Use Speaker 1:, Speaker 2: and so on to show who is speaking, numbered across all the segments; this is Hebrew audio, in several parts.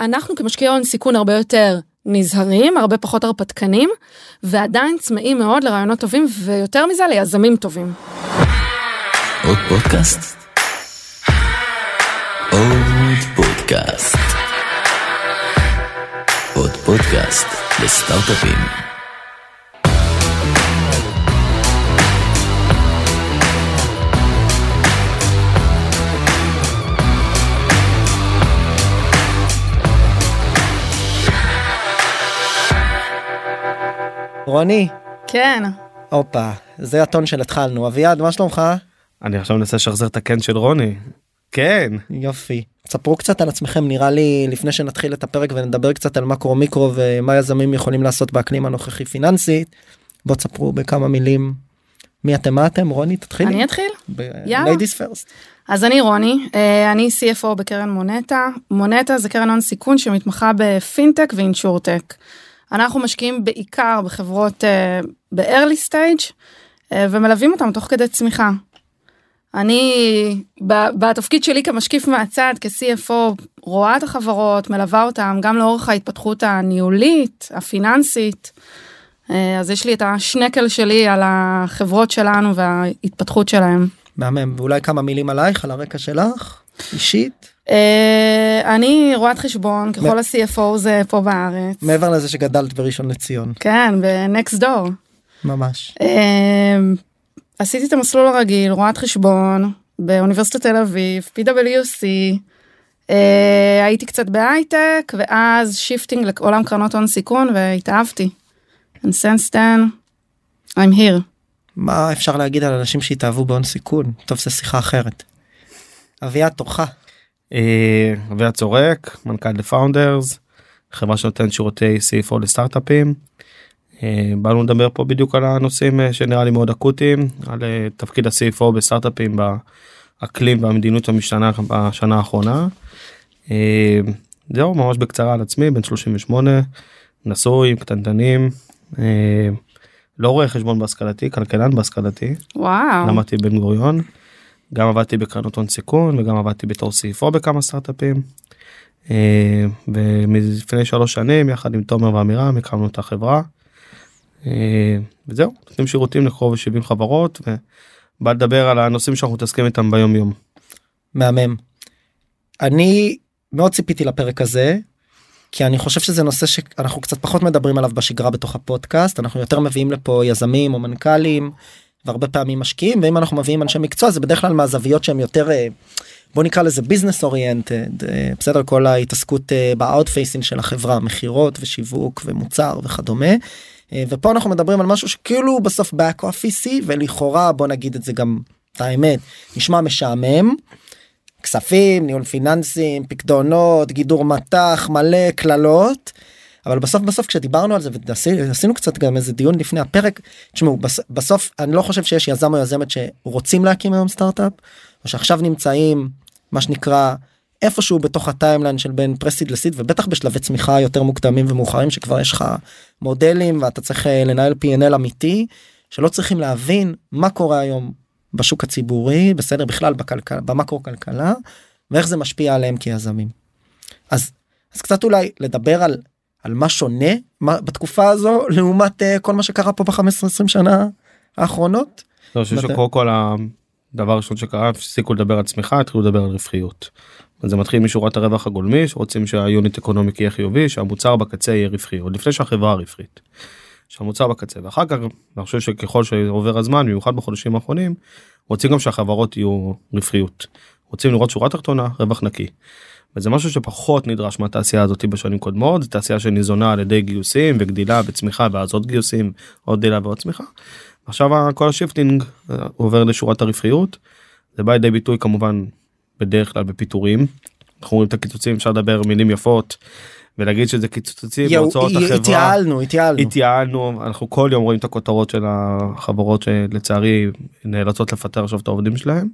Speaker 1: אנחנו כמשקיעי הון סיכון הרבה יותר נזהרים, הרבה פחות הרפתקנים, ועדיין צמאים מאוד לרעיונות טובים, ויותר מזה ליזמים טובים.
Speaker 2: עוד פודקאסט? עוד פודקאסט. עוד פודקאסט לסטארט-אפים.
Speaker 3: רוני,
Speaker 1: כן.
Speaker 3: הופה, זה הטון של התחלנו. אביעד, מה שלומך?
Speaker 4: אני עכשיו מנסה לשחזר את הקן של רוני. כן.
Speaker 3: יופי. ספרו קצת על עצמכם, נראה לי, לפני שנתחיל את הפרק ונדבר קצת על מקרו מיקרו ומה יזמים יכולים לעשות באקלים הנוכחי פיננסית. בואו תספרו בכמה מילים מי אתם, מה אתם, רוני, תתחילי.
Speaker 1: אני אתחיל? יאללה.
Speaker 3: ladies first.
Speaker 1: אז אני רוני, אה, אני CFO בקרן מונטה. מונטה זה קרן הון סיכון שמתמחה בפינטק ואינשורטק. אנחנו משקיעים בעיקר בחברות אה, ב-early stage אה, ומלווים אותם תוך כדי צמיחה. אני בתפקיד שלי כמשקיף מהצד כ-CFO רואה את החברות, מלווה אותם גם לאורך ההתפתחות הניהולית, הפיננסית. אה, אז יש לי את השנקל שלי על החברות שלנו וההתפתחות שלהם.
Speaker 3: מהמם, ואולי כמה מילים עלייך, על הרקע שלך, אישית,
Speaker 1: אני רואת חשבון ככלל ה-CFO זה פה בארץ.
Speaker 3: מעבר לזה שגדלת בראשון לציון,
Speaker 1: כן, ב-next door.
Speaker 3: ממש.
Speaker 1: אה, עשיתי את המסלול הרגיל, רואת חשבון, באוניברסיטת תל אביב, PwC, אה, הייתי קצת בהייטק, ואז shifting לעולם קרנות הון סיכון, והתאהבתי. And since then, I'm here.
Speaker 3: מה אפשר להגיד על אנשים שהתאהבו בהון סיכון? טוב, זו שיחה אחרת. אביעד, תורך.
Speaker 4: אה, אביעד צורק, מנכ"ל לפאונדרס, חברה שנותנת שירותי CFO לסטארט-אפים. אה, באנו לדבר פה בדיוק על הנושאים אה, שנראה לי מאוד אקוטיים, על אה, תפקיד ה-CFO בסטארט-אפים באקלים והמדיניות המשתנה בשנה האחרונה. אה, זהו ממש בקצרה על עצמי בן 38 נשוי עם קטנטנים אה, לא רואה חשבון בהשכלתי כלכלן בהשכלתי
Speaker 1: וואו.
Speaker 4: למדתי בן גוריון. גם עבדתי בקרנות הון סיכון וגם עבדתי בתור CFO בכמה סטארט-אפים. אה, ולפני שלוש שנים יחד עם תומר ועמירם הקמנו את החברה. אה, וזהו נותנים שירותים לקרוב ל-70 חברות ובא לדבר על הנושאים שאנחנו מתעסקים איתם ביום יום.
Speaker 3: מהמם. אני מאוד ציפיתי לפרק הזה כי אני חושב שזה נושא שאנחנו קצת פחות מדברים עליו בשגרה בתוך הפודקאסט אנחנו יותר מביאים לפה יזמים או מנכ"לים והרבה פעמים משקיעים ואם אנחנו מביאים אנשי מקצוע זה בדרך כלל מהזוויות שהם יותר אה, בוא נקרא לזה business oriented בסדר כל ההתעסקות ב-out facing של החברה מכירות ושיווק ומוצר וכדומה. אה, ופה אנחנו מדברים על משהו שכאילו בסוף back office ולכאורה בוא נגיד את זה גם את האמת נשמע משעמם. כספים ניהול פיננסים פקדונות גידור מטח מלא קללות. אבל בסוף בסוף כשדיברנו על זה ועשינו קצת גם איזה דיון לפני הפרק תשמעו בסוף אני לא חושב שיש יזם או יזמת שרוצים להקים היום סטארט-אפ או שעכשיו נמצאים מה שנקרא איפשהו בתוך ה-timeline של בין pre-seed ל-seed ובטח בשלבי צמיחה יותר מוקדמים ומאוחרים שכבר יש לך מודלים ואתה צריך אה, לנהל P&L אמיתי שלא צריכים להבין מה קורה היום בשוק הציבורי בסדר בכלל בכלכלה במקרו כלכלה ואיך זה משפיע עליהם כיזמים. אז אז קצת אולי לדבר על על מה שונה מה, בתקופה הזו לעומת uh, כל מה שקרה פה ב-15-20 שנה האחרונות.
Speaker 4: לא, אני חושב שקודם כל הדבר הראשון שקרה הפסיקו לדבר על צמיחה התחילו לדבר על רווחיות. זה מתחיל משורת הרווח הגולמי שרוצים שהיוניט אקונומיק יהיה חיובי שהמוצר בקצה יהיה רווחי עוד לפני שהחברה רווחית. שהמוצר בקצה ואחר כך אני חושב שככל שעובר הזמן במיוחד בחודשים האחרונים רוצים גם שהחברות יהיו רווחיות. רוצים לראות שורה תחתונה רווח נקי. וזה משהו שפחות נדרש מהתעשייה הזאת בשנים קודמות זו תעשייה שניזונה על ידי גיוסים וגדילה וצמיחה ואז עוד גיוסים עוד גדילה ועוד צמיחה. עכשיו כל ה-shifting אה, עובר לשורת הרווחיות. זה בא לידי ביטוי כמובן בדרך כלל בפיטורים. אנחנו רואים את הקיצוצים אפשר לדבר מילים יפות ולהגיד שזה קיצוצים בהוצאות החברה.
Speaker 3: התייעלנו התייעלנו.
Speaker 4: התייעלנו אנחנו כל יום רואים את הכותרות של החברות שלצערי נאלצות לפטר עכשיו את העובדים שלהם.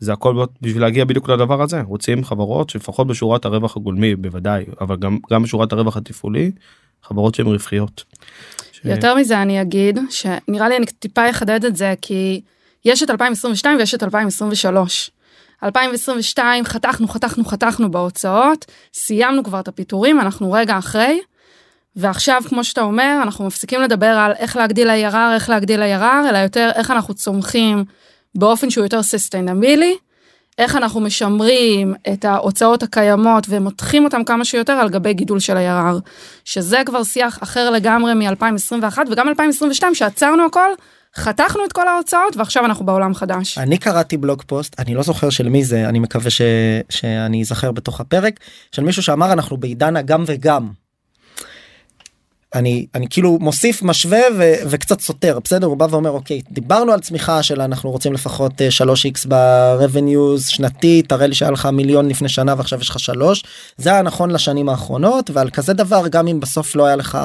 Speaker 4: זה הכל בשביל להגיע בדיוק לדבר הזה רוצים חברות שלפחות בשורת הרווח הגולמי בוודאי אבל גם גם בשורת הרווח התפעולי חברות שהן רווחיות. ש...
Speaker 1: יותר מזה אני אגיד שנראה לי אני טיפה אחדד את זה כי יש את 2022 ויש את 2023. 2022 חתכנו חתכנו חתכנו בהוצאות סיימנו כבר את הפיטורים אנחנו רגע אחרי. ועכשיו כמו שאתה אומר אנחנו מפסיקים לדבר על איך להגדיל ה-IRR איך להגדיל ה-IRR אלא יותר איך אנחנו צומחים באופן שהוא יותר ססטיינבילי. איך אנחנו משמרים את ההוצאות הקיימות ומותחים אותם כמה שיותר על גבי גידול של ה-IRR, שזה כבר שיח אחר לגמרי מ-2021 וגם 2022 שעצרנו הכל, חתכנו את כל ההוצאות ועכשיו אנחנו בעולם חדש.
Speaker 3: אני קראתי בלוג פוסט אני לא זוכר של מי זה אני מקווה ש... שאני אזכר בתוך הפרק של מישהו שאמר אנחנו בעידן הגם וגם. אני אני כאילו מוסיף משווה ו, וקצת סותר בסדר הוא בא ואומר אוקיי דיברנו על צמיחה של אנחנו רוצים לפחות 3x ברבניוז שנתי תראה לי שהיה לך מיליון לפני שנה ועכשיו יש לך 3 זה היה נכון לשנים האחרונות ועל כזה דבר גם אם בסוף לא היה לך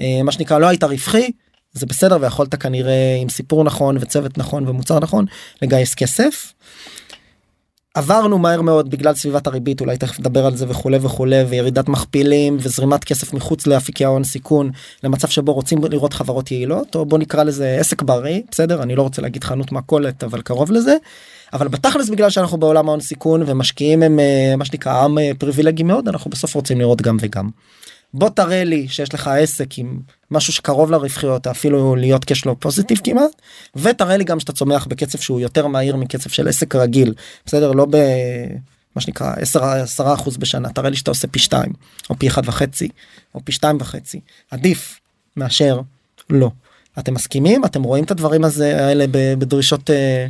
Speaker 3: אה, מה שנקרא לא היית רווחי זה בסדר ויכולת כנראה עם סיפור נכון וצוות נכון ומוצר נכון לגייס כסף. עברנו מהר מאוד בגלל סביבת הריבית אולי תכף נדבר על זה וכולי וכולי וירידת מכפילים וזרימת כסף מחוץ לאפיקי ההון סיכון למצב שבו רוצים לראות חברות יעילות או בוא נקרא לזה עסק בריא בסדר אני לא רוצה להגיד חנות מכולת אבל קרוב לזה. אבל בתכלס בגלל שאנחנו בעולם ההון סיכון ומשקיעים הם אה, מה שנקרא עם אה, פריבילגי מאוד אנחנו בסוף רוצים לראות גם וגם. בוא תראה לי שיש לך עסק עם משהו שקרוב לרווחיות אפילו להיות כשלו פוזיטיב כמעט ותראה לי גם שאתה צומח בקצב שהוא יותר מהיר מקצב של עסק רגיל. בסדר? לא ב... מה שנקרא 10 10 אחוז בשנה. תראה לי שאתה עושה פי 2 או פי 1 וחצי או פי 2 וחצי. עדיף מאשר לא. אתם מסכימים? אתם רואים את הדברים הזה האלה בדרישות אה,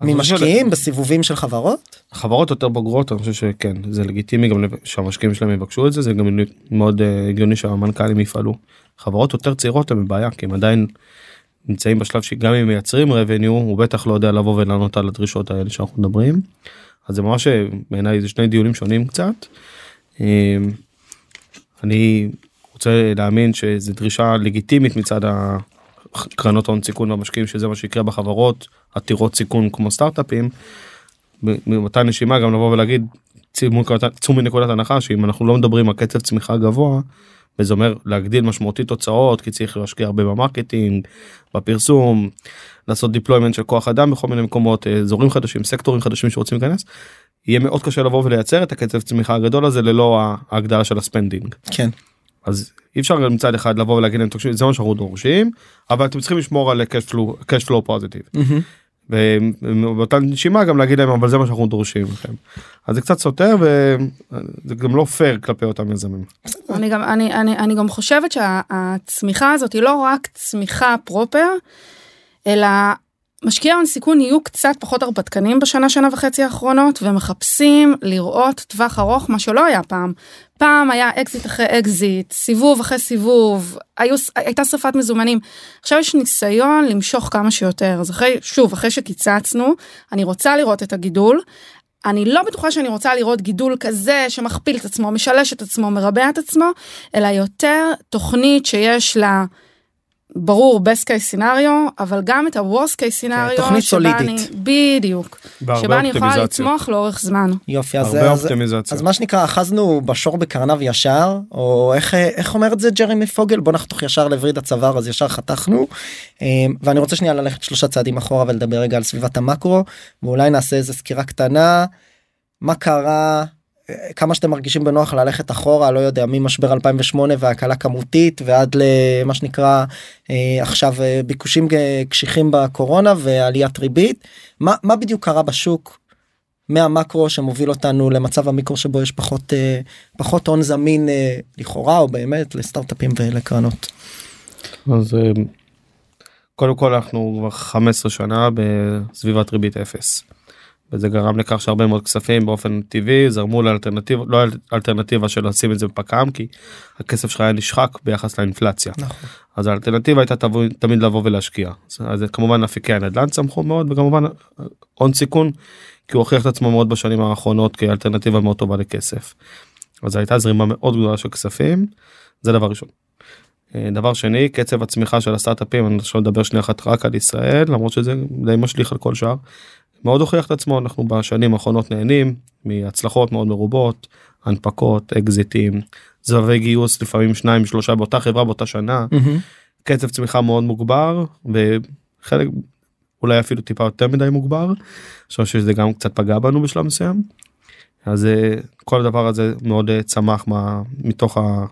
Speaker 3: ממשקיעים בסיבובים של חברות?
Speaker 4: חברות יותר בוגרות אני חושב שכן זה לגיטימי גם שהמשקיעים שלהם יבקשו את זה זה גם מאוד uh, הגיוני שהמנכ"לים יפעלו. חברות יותר צעירות הם בבעיה כי הם עדיין נמצאים בשלב שגם אם מייצרים revenue הוא בטח לא יודע לבוא ולענות על הדרישות האלה שאנחנו מדברים. אז זה ממש בעיניי זה שני דיונים שונים קצת. אה, אני רוצה להאמין שזו דרישה לגיטימית מצד קרנות הון סיכון והמשקיעים שזה מה שיקרה בחברות עתירות סיכון כמו סטארט-אפים. באותה נשימה גם לבוא ולהגיד צאו מנקודת הנחה שאם אנחנו לא מדברים על קצב צמיחה גבוה וזה אומר להגדיל משמעותית תוצאות כי צריך להשקיע הרבה ב-marketing בפרסום לעשות deployment של כוח אדם בכל מיני מקומות אזורים חדשים סקטורים חדשים שרוצים להיכנס. יהיה מאוד קשה לבוא ולייצר את הקצב צמיחה הגדול הזה ללא ההגדלה של ה-spending.
Speaker 3: כן.
Speaker 4: אז אי אפשר מצד אחד לבוא ולהגיד להם תקשיב זה מה שאנחנו דורשים אבל אתם צריכים לשמור על cash flow positive. ובאותה נשימה גם להגיד להם אבל זה מה שאנחנו דורשים לכם. אז זה קצת סותר וזה גם לא פייר כלפי אותם יזמים.
Speaker 1: אני גם אני אני אני גם חושבת שהצמיחה הזאת היא לא רק צמיחה proper אלא משקיעי הון סיכון יהיו קצת פחות הרפתקנים בשנה שנה וחצי האחרונות ומחפשים לראות טווח ארוך מה שלא היה פעם. פעם היה אקזיט אחרי אקזיט סיבוב אחרי סיבוב היו הייתה שרפת מזומנים עכשיו יש ניסיון למשוך כמה שיותר אז אחרי שוב אחרי שקיצצנו אני רוצה לראות את הגידול. אני לא בטוחה שאני רוצה לראות גידול כזה שמכפיל את עצמו משלש את עצמו מרבע את עצמו אלא יותר תוכנית שיש לה. ברור best case scenario אבל גם את ה-worst case scenario
Speaker 3: תוכנית
Speaker 1: שבה
Speaker 3: סולידית.
Speaker 1: אני בדיוק שבה אני יכולה. לצמוח לאורך זמן.
Speaker 3: יופי אז,
Speaker 4: הרבה
Speaker 3: אז,
Speaker 4: אופטימיזציה.
Speaker 3: אז מה שנקרא אחזנו בשור בקרניו ישר או איך איך אומר את זה ג'רמי פוגל בוא נחתוך ישר לווריד הצוואר אז ישר חתכנו אה, ואני רוצה שנייה ללכת שלושה צעדים אחורה ולדבר רגע על סביבת המקרו ואולי נעשה איזה סקירה קטנה מה קרה כמה שאתם מרגישים בנוח ללכת אחורה לא יודע ממשבר 2008 והקלה כמותית ועד למה שנקרא אה, עכשיו אה, ביקושים אה, קשיחים בקורונה ועליית ריבית מה מה בדיוק קרה בשוק מהמקרו שמוביל אותנו למצב המיקרו שבו יש פחות פחות הון זמין לכאורה או באמת לסטארט-אפים ולקרנות.
Speaker 4: אז קודם כל אנחנו כבר 15 שנה בסביבת ריבית אפס. וזה גרם לכך שהרבה מאוד כספים באופן טבעי זרמו לאלטרנטיבה לא אלטרנטיבה של לשים את זה בפק"ם כי הכסף שלך היה נשחק ביחס לאינפלציה
Speaker 3: נכון.
Speaker 4: אז האלטרנטיבה הייתה תבוא, תמיד לבוא ולהשקיע אז זה כמובן אפיקי הנדל"ן צמחו מאוד וכמובן הון סיכון כי הוא הוכיח את עצמו מאוד בשנים האחרונות כאלטרנטיבה מאוד טובה לכסף. אז הייתה זרימה מאוד גדולה של כספים זה דבר ראשון. אה, דבר שני קצב הצמיחה של הסטארט-אפים אני עכשיו לדבר שנייה אחת רק על ישראל למרות שזה די משליך על כל שאר. מאוד הוכיח את עצמו אנחנו בשנים האחרונות נהנים מהצלחות מאוד מרובות הנפקות אקזיטים זבבי גיוס לפעמים שניים שלושה באותה חברה באותה שנה
Speaker 3: מהמם.
Speaker 4: קצב צמיחה מאוד מוגבר וחלק אולי אפילו טיפה יותר מדי מוגבר. אני חושב שזה גם קצת פגע בנו בשלב מסוים. אז אה, כל הדבר הזה מאוד אה, צמח מה, מתוך, ה,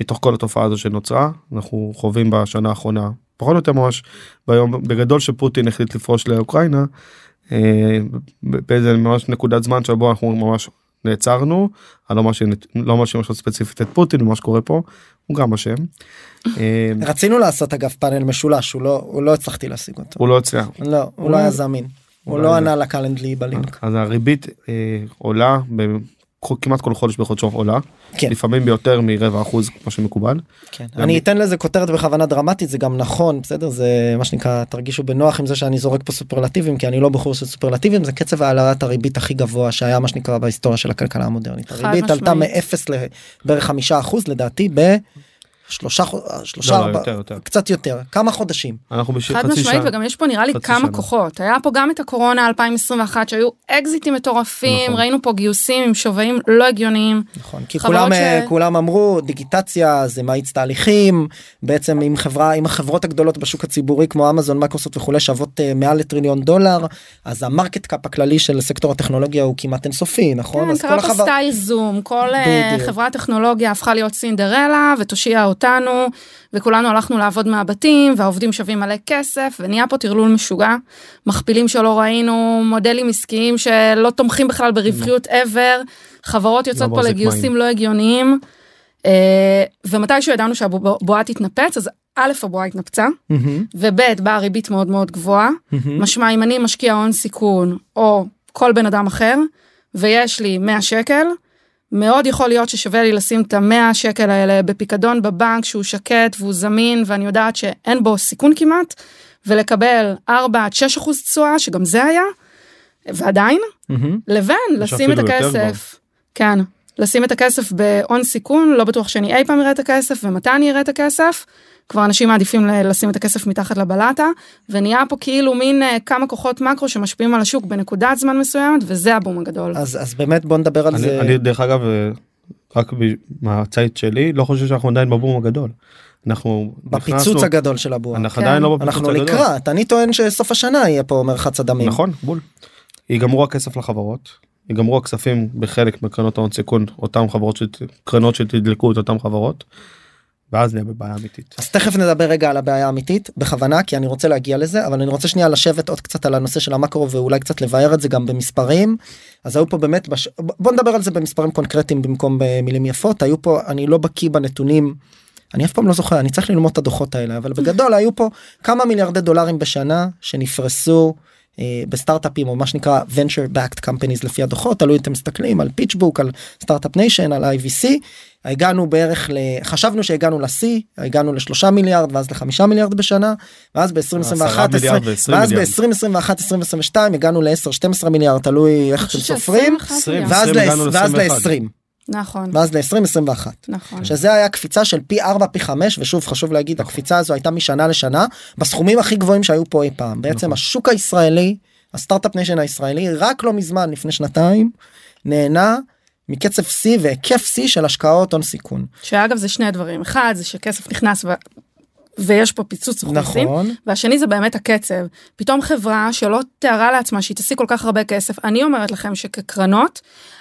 Speaker 4: מתוך כל התופעה הזו שנוצרה אנחנו חווים בשנה האחרונה פחות או יותר ממש ביום בגדול שפוטין החליט לפרוש לאוקראינה באיזה ממש נקודת זמן שבו אנחנו ממש נעצרנו אני לא מאשים לא מאשים עכשיו ספציפית את פוטין מה שקורה פה הוא גם אשם. אה,
Speaker 3: רצינו לעשות אגב פאנל משולש הוא לא הוא לא הצלחתי להשיג אותו.
Speaker 4: הוא לא הצליח
Speaker 3: לא הוא לא היה זמין. הוא לא
Speaker 4: זה-
Speaker 3: ענה לקלנדלי בלינק.
Speaker 4: אז הריבית אה, עולה כמעט כל חודש בחודשו עולה
Speaker 3: כן.
Speaker 4: לפעמים ביותר מרבע אחוז כמו שמקובל.
Speaker 3: כן.
Speaker 4: גם-
Speaker 3: אני אתן לזה כותרת בכוונה דרמטית זה גם נכון בסדר זה מה שנקרא תרגישו בנוח עם זה שאני זורק פה סופרלטיבים כי אני לא בחור של סופרלטיבים זה קצב העלאת הריבית הכי גבוה שהיה מה שנקרא בהיסטוריה של הכלכלה המודרנית. הריבית עלתה
Speaker 1: משמעית.
Speaker 3: מאפס לבערך חמישה אחוז לדעתי בשלושה חו- שלושה
Speaker 4: לא, לא,
Speaker 3: ארבע-
Speaker 4: יותר, יותר.
Speaker 3: קצת יותר כמה חודשים
Speaker 4: אנחנו בשביל
Speaker 1: חד
Speaker 4: חצי
Speaker 1: משמעית
Speaker 4: שעה.
Speaker 1: וגם יש פה נראה לי כמה
Speaker 4: שנה.
Speaker 1: כוחות היה פה גם את הקורונה 2021 שהיו אקזיטים מטורפים
Speaker 4: נכון.
Speaker 1: ראינו פה גיוסים עם שווים לא הגיוניים
Speaker 3: נכון כי כולם
Speaker 1: ש-
Speaker 3: אה, כולם אמרו דיגיטציה זה מאיץ תהליכים בעצם עם חברה עם החברות הגדולות בשוק הציבורי כמו אמזון מייקרוסופט וכולי שוות אה, מעל לטריליון דולר אז המרקט קאפ הכללי של סקטור הטכנולוגיה הוא כמעט אינסופי נכון
Speaker 1: כן,
Speaker 3: אז
Speaker 1: קרה
Speaker 3: כל
Speaker 1: פה
Speaker 3: החבר...
Speaker 1: סטייל זום, כל אה,
Speaker 3: בדיוק.
Speaker 1: חברת טכנולוגיה הפכה להיות סינדרלה ותושיע אותנו, וכולנו הלכנו לעבוד מהבתים, והעובדים שווים מלא כסף, ונהיה פה טרלול משוגע, מכפילים שלא ראינו, מודלים עסקיים שלא תומכים בכלל ברווחיות ever, חברות יוצאות פה
Speaker 4: מחזיק
Speaker 1: לגיוסים
Speaker 4: מים.
Speaker 1: לא הגיוניים, אה, ומתישהו ידענו שהבועה תתנפץ, אז א' הבועה התנפצה, וב' באה ריבית מאוד מאוד גבוהה. משמע אם אני משקיע הון סיכון או כל בן אדם אחר ויש לי 100 שקל מאוד יכול להיות ששווה לי לשים את המאה שקל האלה בפיקדון בבנק שהוא שקט והוא זמין ואני יודעת שאין בו סיכון כמעט ולקבל 4 עד 6 אחוז תשואה שגם זה היה ועדיין
Speaker 3: מהמם.
Speaker 1: לבין לשים את הכסף כן לשים את הכסף בהון סיכון לא בטוח שאני אי פעם אראה את הכסף ומתי אני אראה את הכסף. כבר אנשים מעדיפים ל- לשים את הכסף מתחת לבלטה ונהיה פה כאילו מין אה, כמה כוחות מקרו שמשפיעים על השוק בנקודת זמן מסוימת וזה הבום הגדול.
Speaker 3: אז אז באמת בוא נדבר על
Speaker 4: אני,
Speaker 3: זה
Speaker 4: אני דרך אגב אה, רק מהצייד שלי לא חושב שאנחנו עדיין בבום הגדול. אנחנו
Speaker 3: בפיצוץ
Speaker 4: נכנסנו-
Speaker 3: הגדול של הבועה
Speaker 4: אנחנו
Speaker 1: כן.
Speaker 4: עדיין לא בפיצוץ
Speaker 3: אנחנו
Speaker 4: הגדול.
Speaker 3: לקראת אני טוען שסוף השנה יהיה פה מרחץ הדמים
Speaker 4: נכון בול. ייגמרו הכסף לחברות ייגמרו הכספים בחלק מקרנות ההון סיכון אותם חברות שת- קרנות שתדלקו את אותם חברות. ואז נהיה בבעיה אמיתית.
Speaker 3: אז תכף נדבר רגע על הבעיה האמיתית בכוונה כי אני רוצה להגיע לזה אבל אני רוצה שנייה לשבת עוד קצת על הנושא של המקרו ואולי קצת לבאר את זה גם במספרים. אז היו פה באמת בש... בוא נדבר על זה במספרים קונקרטיים במקום במילים יפות היו פה אני לא בקיא בנתונים. אני אף פעם לא זוכר אני צריך ללמוד את הדוחות האלה אבל בגדול היו פה כמה מיליארדי דולרים בשנה שנפרסו אה, בסטארט-אפים או מה שנקרא venture backed companies לפי הדוחות תלוי אתם מסתכלים על פיצ'בוק על Startup Nation על IVC הגענו בערך ל... חשבנו שהגענו לשיא הגענו לשלושה מיליארד ואז לחמישה מיליארד בשנה ואז ב-2021
Speaker 4: עשרה מיליארד ועשרים
Speaker 3: ואז
Speaker 4: מיליארד.
Speaker 3: ב-2021 2022 הגענו ל-10 12 מיליארד תלוי איך אתם סופרים
Speaker 1: ש- 21
Speaker 4: עשרים.
Speaker 1: מיליארד.
Speaker 3: ואז
Speaker 4: הגענו
Speaker 3: ל- ואז
Speaker 4: ל-21.
Speaker 3: ל-20
Speaker 1: נכון.
Speaker 3: ואז ל-2021.
Speaker 1: נכון.
Speaker 3: שזה היה קפיצה של פי 4 פי 5 ושוב חשוב להגיד הקפיצה הזו הייתה משנה לשנה בסכומים הכי גבוהים שהיו פה אי פעם. בעצם
Speaker 4: נכון.
Speaker 3: השוק הישראלי ה-Startup Nation הישראלי רק לא מזמן לפני שנתיים נהנה מקצב שיא והיקף שיא של השקעות הון סיכון.
Speaker 1: שאגב זה שני דברים. אחד זה שכסף נכנס ו... ויש פה פיצוץ אוכלוסין
Speaker 3: נכון.
Speaker 1: והשני זה באמת הקצב. פתאום חברה שלא תיארה לעצמה שהיא תשיג כל כך הרבה כסף אני אומרת לכם שכקרנות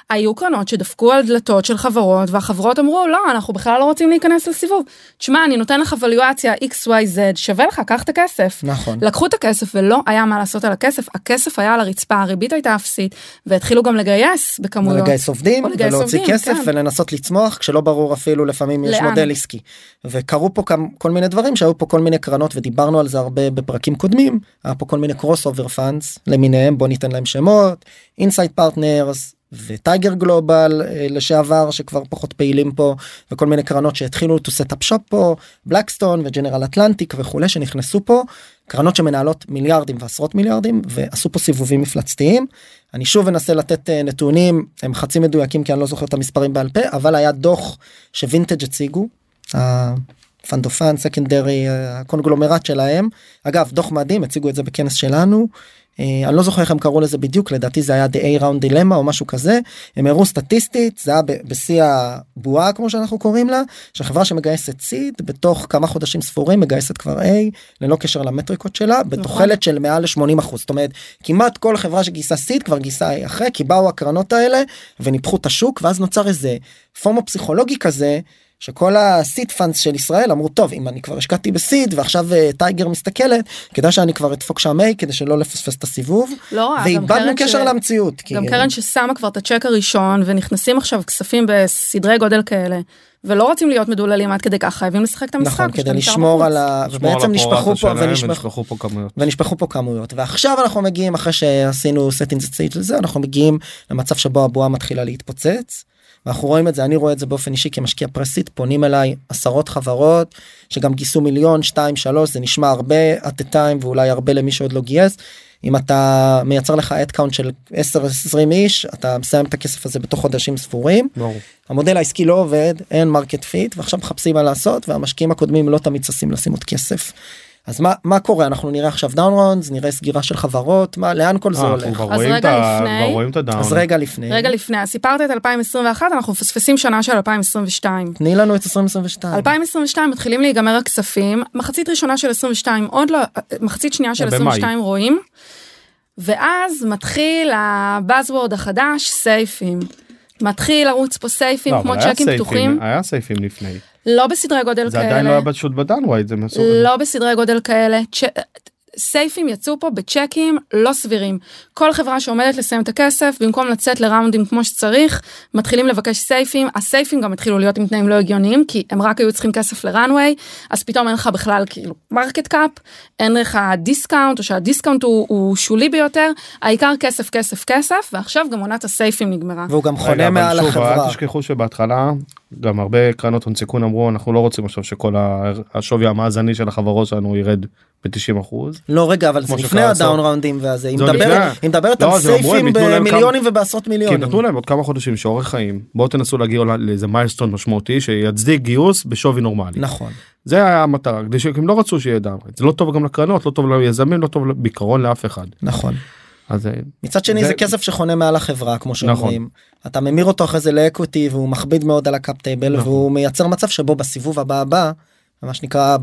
Speaker 1: היו קרנות שדפקו על דלתות של חברות והחברות אמרו לא אנחנו בכלל לא רוצים להיכנס לסיבוב. תשמע אני נותן לך valuation-ציה xyz שווה לך קח את הכסף.
Speaker 3: נכון
Speaker 1: לקחו את הכסף ולא היה מה לעשות על הכסף הכסף היה על הרצפה הריבית הייתה אפסית והתחילו גם לגייס בכמויות.
Speaker 3: לגייס עובדים ולהוציא כסף
Speaker 1: כן.
Speaker 3: ולנסות לצמוח כשלא ברור אפילו לפעמים יש
Speaker 1: לאן?
Speaker 3: מודל עסקי. וקרו פה כל מיני דברים שהיו פה כל מיני קרנות ודיברנו על זה הרבה בפרקים קודמים היה פה כל מיני crossover funds למיניהם בוא ניתן להם שמות Insight Partners ו-Tiger Global אה, לשעבר שכבר פחות פעילים פה וכל מיני קרנות שהתחילו to set up shop פה Blackstone ו-General Atlantic וכולי שנכנסו פה קרנות שמנהלות מיליארדים ועשרות מיליארדים ועשו פה סיבובים מפלצתיים. אני שוב אנסה לתת אה, נתונים הם חצי מדויקים כי אני לא זוכר את המספרים בעל פה אבל היה דוח שווינטג' הציגו. הפנדופן סקנדרי הקונגלומרט שלהם אגב דוח מדהים הציגו את זה בכנס שלנו אני לא זוכר איך הם קראו לזה בדיוק לדעתי זה היה the A round dilemma או משהו כזה הם הראו סטטיסטית זה היה בשיא הבועה כמו שאנחנו קוראים לה שחברה שמגייסת seed בתוך כמה חודשים ספורים מגייסת כבר A ללא קשר למטריקות שלה בתוחלת של מעל ל-80 אחוז זאת אומרת כמעט כל חברה שגייסה seed כבר גייסה A אחרי כי באו הקרנות האלה וניפחו את השוק ואז נוצר איזה FOMO פסיכולוגי כזה. שכל הסיד פאנס של ישראל אמרו טוב אם אני כבר השקעתי ב-seed ועכשיו uh, Tiger מסתכלת כדאי שאני כבר אדפוק שם A כדי שלא לפספס את הסיבוב
Speaker 1: לא רע, גם
Speaker 3: ואיבדנו קשר
Speaker 1: ש-
Speaker 3: למציאות.
Speaker 1: גם
Speaker 3: כי-
Speaker 1: קרן ששמה כבר את הצ'ק הראשון ונכנסים עכשיו כספים בסדרי גודל כאלה ולא רוצים להיות מדוללים עד כדי כך חייבים לשחק את המשחק.
Speaker 3: נכון כדי לשמור. על ה... ובעצם נשפכו פה ונשפכו
Speaker 4: פה כמויות.
Speaker 3: ונשפכו פה כמויות ועכשיו אנחנו מגיעים אחרי שעשינו setting the stage לזה אנחנו מגיעים למצב שבו הבועה מתחילה להתפוצץ. ואנחנו רואים את זה אני רואה את זה באופן אישי כמשקיע pre-seed פונים אליי עשרות חברות שגם גייסו מיליון 2 3 זה נשמע הרבה at a time ואולי הרבה למי שעוד לא גייס. אם אתה מייצר לך head count של 10-20 איש אתה מסיים את הכסף הזה בתוך חודשים ספורים
Speaker 4: ברור.
Speaker 3: המודל העסקי לא עובד אין market fit ועכשיו מחפשים מה לעשות והמשקיעים הקודמים לא תמיד ששים לשים עוד כסף. אז מה מה קורה אנחנו נראה עכשיו down rounds נראה סגירה של חברות מה לאן כל זה
Speaker 4: אה, אנחנו
Speaker 3: הולך
Speaker 4: כבר
Speaker 1: אז
Speaker 4: רואים את
Speaker 1: רגע לפני-.
Speaker 3: אז רגע לפני
Speaker 1: רגע לפני אז סיפרת את 2021 אנחנו מפספסים שנה של 2022.
Speaker 3: תני לנו את 2022
Speaker 1: 2022 מתחילים להיגמר הכספים מחצית ראשונה של 22 עוד לא מחצית שנייה של
Speaker 4: במאי.
Speaker 1: 22 רואים. ואז מתחיל ה buzzword החדש סייפים. מתחיל לרוץ פה סייפים
Speaker 4: לא,
Speaker 1: כמו צ'קים
Speaker 4: סייפים,
Speaker 1: פתוחים
Speaker 4: היה סייפים לפני.
Speaker 1: לא בסדרי גודל
Speaker 4: זה
Speaker 1: כאלה.
Speaker 4: עדיין לא היה פשוט ב down round זה מסוג.
Speaker 1: לא בסדרי גודל כאלה. צ'... סייפים יצאו פה בצ'קים לא סבירים. כל חברה שעומדת לסיים את הכסף במקום לצאת לראונדים כמו שצריך מתחילים לבקש סייפים הסייפים גם התחילו להיות עם תנאים לא הגיוניים כי הם רק היו צריכים כסף ל runway אז פתאום אין לך בכלל כאילו market cap אין לך discount או שה discount הוא, הוא שולי ביותר העיקר כסף כסף כסף ועכשיו גם עונת הסייפים נגמרה.
Speaker 3: והוא גם חונה מעל החברה
Speaker 4: אל תשכחו שבהתחלה גם הרבה קרנות הון סיכון אמרו אנחנו לא רוצים עכשיו שכל השווי המאזני של החברות שלנו ירד ב-90 אחוז.
Speaker 3: לא רגע אבל זה לפני ה
Speaker 4: down.
Speaker 3: ראונדים והזה היא
Speaker 4: עוד
Speaker 3: מדברת
Speaker 4: לא,
Speaker 3: על סייפים במיליונים ובעשרות
Speaker 4: כי
Speaker 3: מיליונים.
Speaker 4: נתנו להם עוד כמה חודשים שאורך חיים בואו תנסו להגיע לאיזה milestone משמעותי שיצדיק גיוס בשווי נורמלי.
Speaker 3: נכון
Speaker 4: זה היה המטרה כדי שהם לא רצו שיהיה down round זה לא טוב גם לקרנות לא טוב ליזמים לא טוב בעיקרון לאף אחד.
Speaker 3: נכון
Speaker 4: אז אה,
Speaker 3: מצד שני
Speaker 4: זה-
Speaker 3: זה כסף שחונה מעל החברה כמו
Speaker 4: נכון.
Speaker 3: שאומרים אתה ממיר אותו אחרי זה ל equity והוא מכביד מאוד על ה cap table
Speaker 4: נכון.
Speaker 3: והוא מייצר מצב שבו בסיבוב הבא הבא מה שנקרא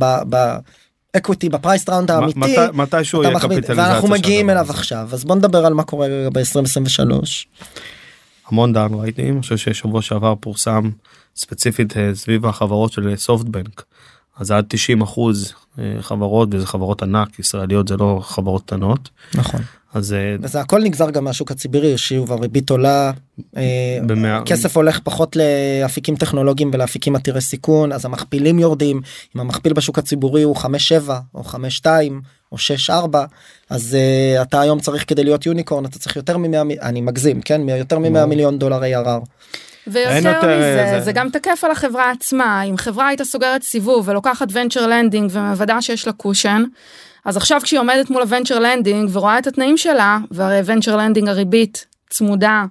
Speaker 3: ב equity ב
Speaker 4: priced round
Speaker 3: האמיתי
Speaker 4: מתי- מתישהו
Speaker 3: אתה
Speaker 4: יהיה קפיטליזציה
Speaker 3: ואנחנו מגיעים אליו. עכשיו אז בוא נדבר על מה קורה רגע ב-2023
Speaker 4: המון דאונרייטים אני חושב ששבוע שעבר פורסם ספציפית אה, סביב החברות של סופטבנק אז עד 90 אחוז אה, חברות וזה חברות ענק ישראליות זה לא חברות קטנות
Speaker 3: נכון
Speaker 4: אז אה,
Speaker 3: וזה הכל נגזר גם מהשוק הציבורי שוב הריבית עולה אה,
Speaker 4: במאה-
Speaker 3: כסף הולך פחות לאפיקים טכנולוגיים ולאפיקים עתירי סיכון אז המכפילים יורדים אם המכפיל בשוק הציבורי הוא 5-7 או 5-2 או 6-4 אז uh, אתה היום צריך כדי להיות יוניקורן אתה צריך יותר מ-100 אני מגזים כן יותר מ-100
Speaker 4: ברור.
Speaker 3: מיליון דולר ARR.
Speaker 1: ויותר
Speaker 4: יותר,
Speaker 1: מזה
Speaker 4: אה,
Speaker 1: זה...
Speaker 4: זה-
Speaker 1: זה גם תקף על החברה עצמה אם חברה הייתה סוגרת סיבוב ולוקחת venture lending ומוודאת שיש לה cushion. אז עכשיו כשהיא עומדת מול ה venture lending ורואה את התנאים שלה והרי venture lending הריבית צמודה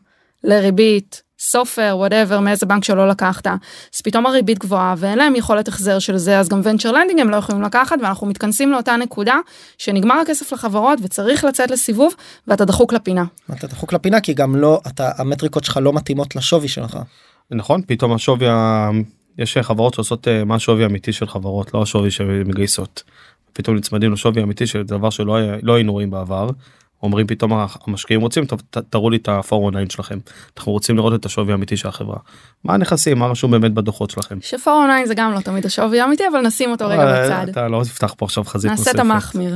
Speaker 1: לריבית סופר whatever מאיזה בנק שלא לקחת אז פתאום הריבית גבוהה ואין להם יכולת החזר של זה אז גם venture lending הם לא יכולים לקחת ואנחנו מתכנסים לאותה נקודה שנגמר הכסף לחברות וצריך לצאת לסיבוב ואתה דחוק לפינה.
Speaker 3: אתה דחוק לפינה כי גם לא אתה המטריקות שלך לא מתאימות לשווי שלך.
Speaker 4: נכון פתאום השווי ה... יש חברות שעושות אה, מה השווי האמיתי של חברות לא השווי שמגייסות. פתאום נצמדים לשווי האמיתי של דבר שלא היה- לא היינו רואים בעבר. אומרים פתאום המשקיעים רוצים טוב ת- תראו לי את ה-409 שלכם אנחנו רוצים לראות את השווי האמיתי של החברה. מה הנכסים מה רשום באמת בדוחות שלכם.
Speaker 1: ש-409 זה גם לא תמיד השווי האמיתי אבל נשים אותו רגע
Speaker 4: אה,
Speaker 1: בצד.
Speaker 4: אתה לא תפתח פה עכשיו חזית
Speaker 1: נעשה את. המחמיר.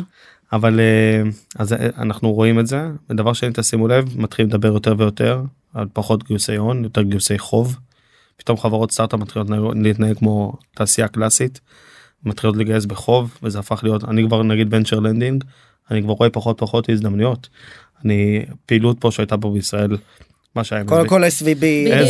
Speaker 4: אבל אה, אז אה, אנחנו רואים את זה ודבר שני תשימו לב מתחילים לדבר יותר ויותר על פחות גיוסי הון יותר גיוסי חוב. פתאום חברות סטארט-אפ מתחילות להתנהג כמו תעשייה קלאסית. מתחילות לגייס בחוב וזה הפך להיות אני כבר נגיד venture lending אני כבר רואה פחות פחות הזדמנויות. אני פעילות פה שהייתה פה בישראל. מה שהיה
Speaker 3: קודם כל SVB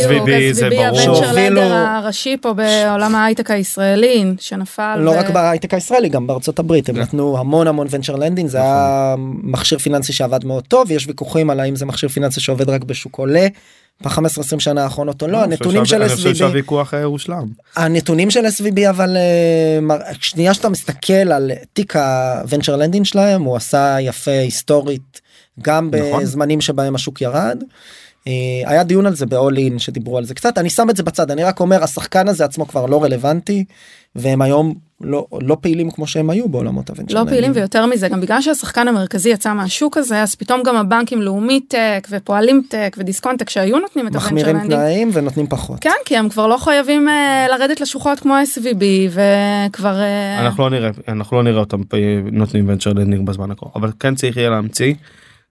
Speaker 4: SVB זה
Speaker 1: SVB,
Speaker 4: ברור.
Speaker 1: ה
Speaker 3: venture
Speaker 1: שהובילו- הראשי פה בעולם ההייטק הישראלי שנפל.
Speaker 3: לא
Speaker 1: ו-
Speaker 3: רק בהייטק הישראלי גם בארצות הברית הם
Speaker 4: כן.
Speaker 3: נתנו המון המון venture lending זה היה מכשיר פיננסי שעבד מאוד טוב יש ויכוחים על האם זה מכשיר פיננסי שעובד רק בשוק עולה. ב-15-20 שנה האחרונות או לא הנתונים של
Speaker 4: שה- אני חושב
Speaker 3: SVB
Speaker 4: שהוויכוח אה, הושלם.
Speaker 3: הנתונים של SVB אבל אה, שנייה שאתה מסתכל על תיק ה venture lending שלהם הוא עשה יפה היסטורית גם
Speaker 4: נכון.
Speaker 3: בזמנים שבהם השוק ירד. אה, היה דיון על זה ב-all in שדיברו על זה קצת אני שם את זה בצד אני רק אומר השחקן הזה עצמו כבר לא רלוונטי והם היום לא לא פעילים כמו שהם היו בעולמות ה venture.
Speaker 1: לא פעילים ויותר מזה גם בגלל שהשחקן המרכזי יצא מהשוק הזה אז פתאום גם הבנקים לאומי טק ופועלים טק ודיסקונט טק שהיו נותנים את ה venture
Speaker 3: מחמירים
Speaker 1: lending.
Speaker 3: תנאים ונותנים פחות.
Speaker 1: כן כי הם כבר לא חייבים אה, לרדת לשוחות כמו SVB וכבר אה,
Speaker 4: אנחנו לא נראה אנחנו לא נראה אותם נותנים ונצ'ר לנדינג בזמן הקרוב אבל כן צריך יהיה להמציא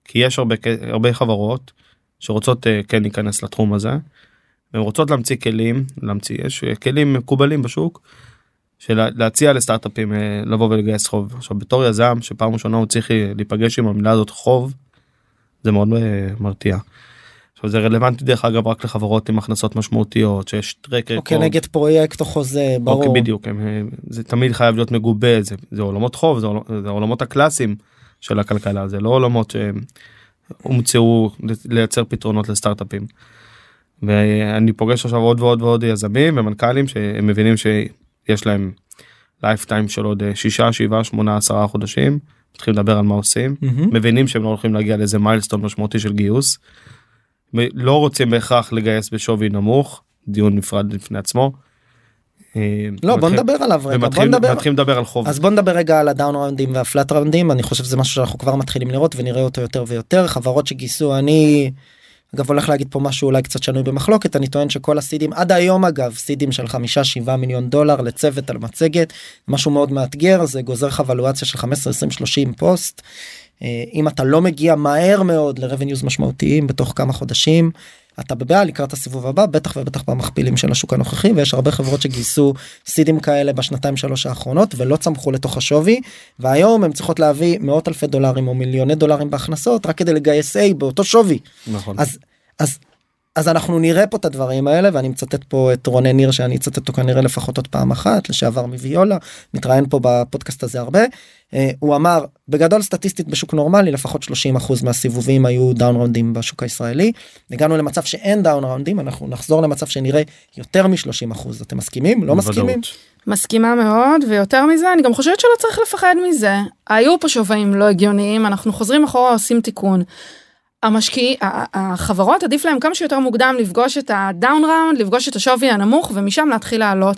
Speaker 4: כי יש הרבה הרבה חברות שרוצות אה, כן להיכנס לתחום הזה. והן רוצות להמציא כלים להמציא יש אה, כלים מקובלים בשוק. של להציע לסטארט-אפים אה, לבוא ולגייס חוב עכשיו בתור יזם שפעם ראשונה הוא צריך להיפגש עם המילה הזאת חוב. זה מאוד מרתיע. עכשיו זה רלוונטי דרך אגב רק לחברות עם הכנסות משמעותיות שיש track
Speaker 3: או כנגד פרויקט או חוזה ברור.
Speaker 4: אוקיי, בדיוק זה תמיד חייב להיות מגובה זה, זה עולמות חוב זה, עול- זה העולמות הקלאסיים של הכלכלה זה לא עולמות שהומצאו לייצר פתרונות לסטארט-אפים. ואני פוגש עכשיו עוד ועוד ועוד יזמים ומנכ"לים שהם מבינים שיש להם lifetime של עוד 6 7 8 10 חודשים מתחילים לדבר על מה עושים
Speaker 3: מהמם.
Speaker 4: מבינים שהם לא הולכים להגיע לאיזה milestone משמעותי של גיוס. לא רוצים בהכרח לגייס בשווי נמוך דיון נפרד בפני עצמו. אה,
Speaker 3: לא בוא נדבר עליו רגע בוא נדבר.
Speaker 4: מתחיל לדבר על חוב.
Speaker 3: אז בוא נדבר רגע על הדאון ראונדים והפלאט ראונדים אני חושב שזה משהו שאנחנו כבר מתחילים לראות ונראה אותו יותר ויותר חברות שגייסו אני. אגב הולך להגיד פה משהו אולי קצת שנוי במחלוקת אני טוען שכל הסידים עד היום אגב סידים של חמישה שבעה מיליון דולר לצוות על מצגת משהו מאוד מאתגר זה גוזר לך ולואציה של 15 20 30 פוסט. אה, אם אתה לא מגיע מהר מאוד לרבניוז משמעותיים בתוך כמה חודשים אתה בבעיה לקראת הסיבוב הבא בטח ובטח במכפילים של השוק הנוכחי ויש הרבה חברות שגייסו סידים כאלה בשנתיים שלוש האחרונות ולא צמחו לתוך השווי והיום הן צריכות להביא מאות אלפי דולרים או מיליוני דולרים בהכנסות רק כדי לגייס A באותו שווי
Speaker 4: נכון.
Speaker 3: אז אז אז אנחנו נראה פה את הדברים האלה ואני מצטט פה את רונן ניר שאני אצטט אותו כנראה לפחות עוד פעם אחת לשעבר מוויולה מתראיין פה בפודקאסט הזה הרבה. אה, הוא אמר בגדול סטטיסטית בשוק נורמלי לפחות 30% מהסיבובים היו down ראונדים בשוק הישראלי הגענו למצב שאין down ראונדים אנחנו נחזור למצב שנראה יותר מ-30% אתם מסכימים לא מסכימים.
Speaker 1: מסכימה מאוד ויותר מזה אני גם חושבת שלא צריך לפחד מזה היו פה שווים לא הגיוניים אנחנו חוזרים אחורה עושים תיקון. המשקיע ה- החברות עדיף להם כמה שיותר מוקדם לפגוש את ה down round לפגוש את השווי הנמוך ומשם להתחיל לעלות.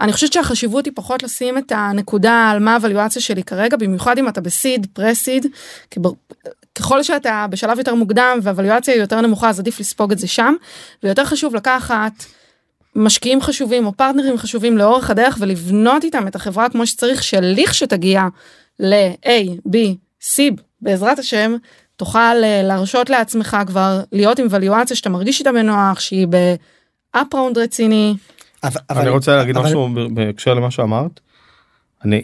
Speaker 1: אני חושבת שהחשיבות היא פחות לשים את הנקודה על מה הוואליואציה שלי כרגע במיוחד אם אתה בסיד פרסיד ככל שאתה בשלב יותר מוקדם והוואליואציה היא יותר נמוכה אז עדיף לספוג את זה שם ויותר חשוב לקחת משקיעים חשובים או פרטנרים חשובים לאורך הדרך ולבנות איתם את החברה כמו שצריך שלכשתגיע ל-A, B, C בעזרת השם תוכל אה, להרשות לעצמך כבר להיות עם וליואציה שאתה מרגיש איתה בנוח שהיא באפ ראונד רציני.
Speaker 3: אבל, אבל
Speaker 4: אני רוצה להגיד
Speaker 3: אבל-
Speaker 4: משהו בהקשר למה שאמרת. אני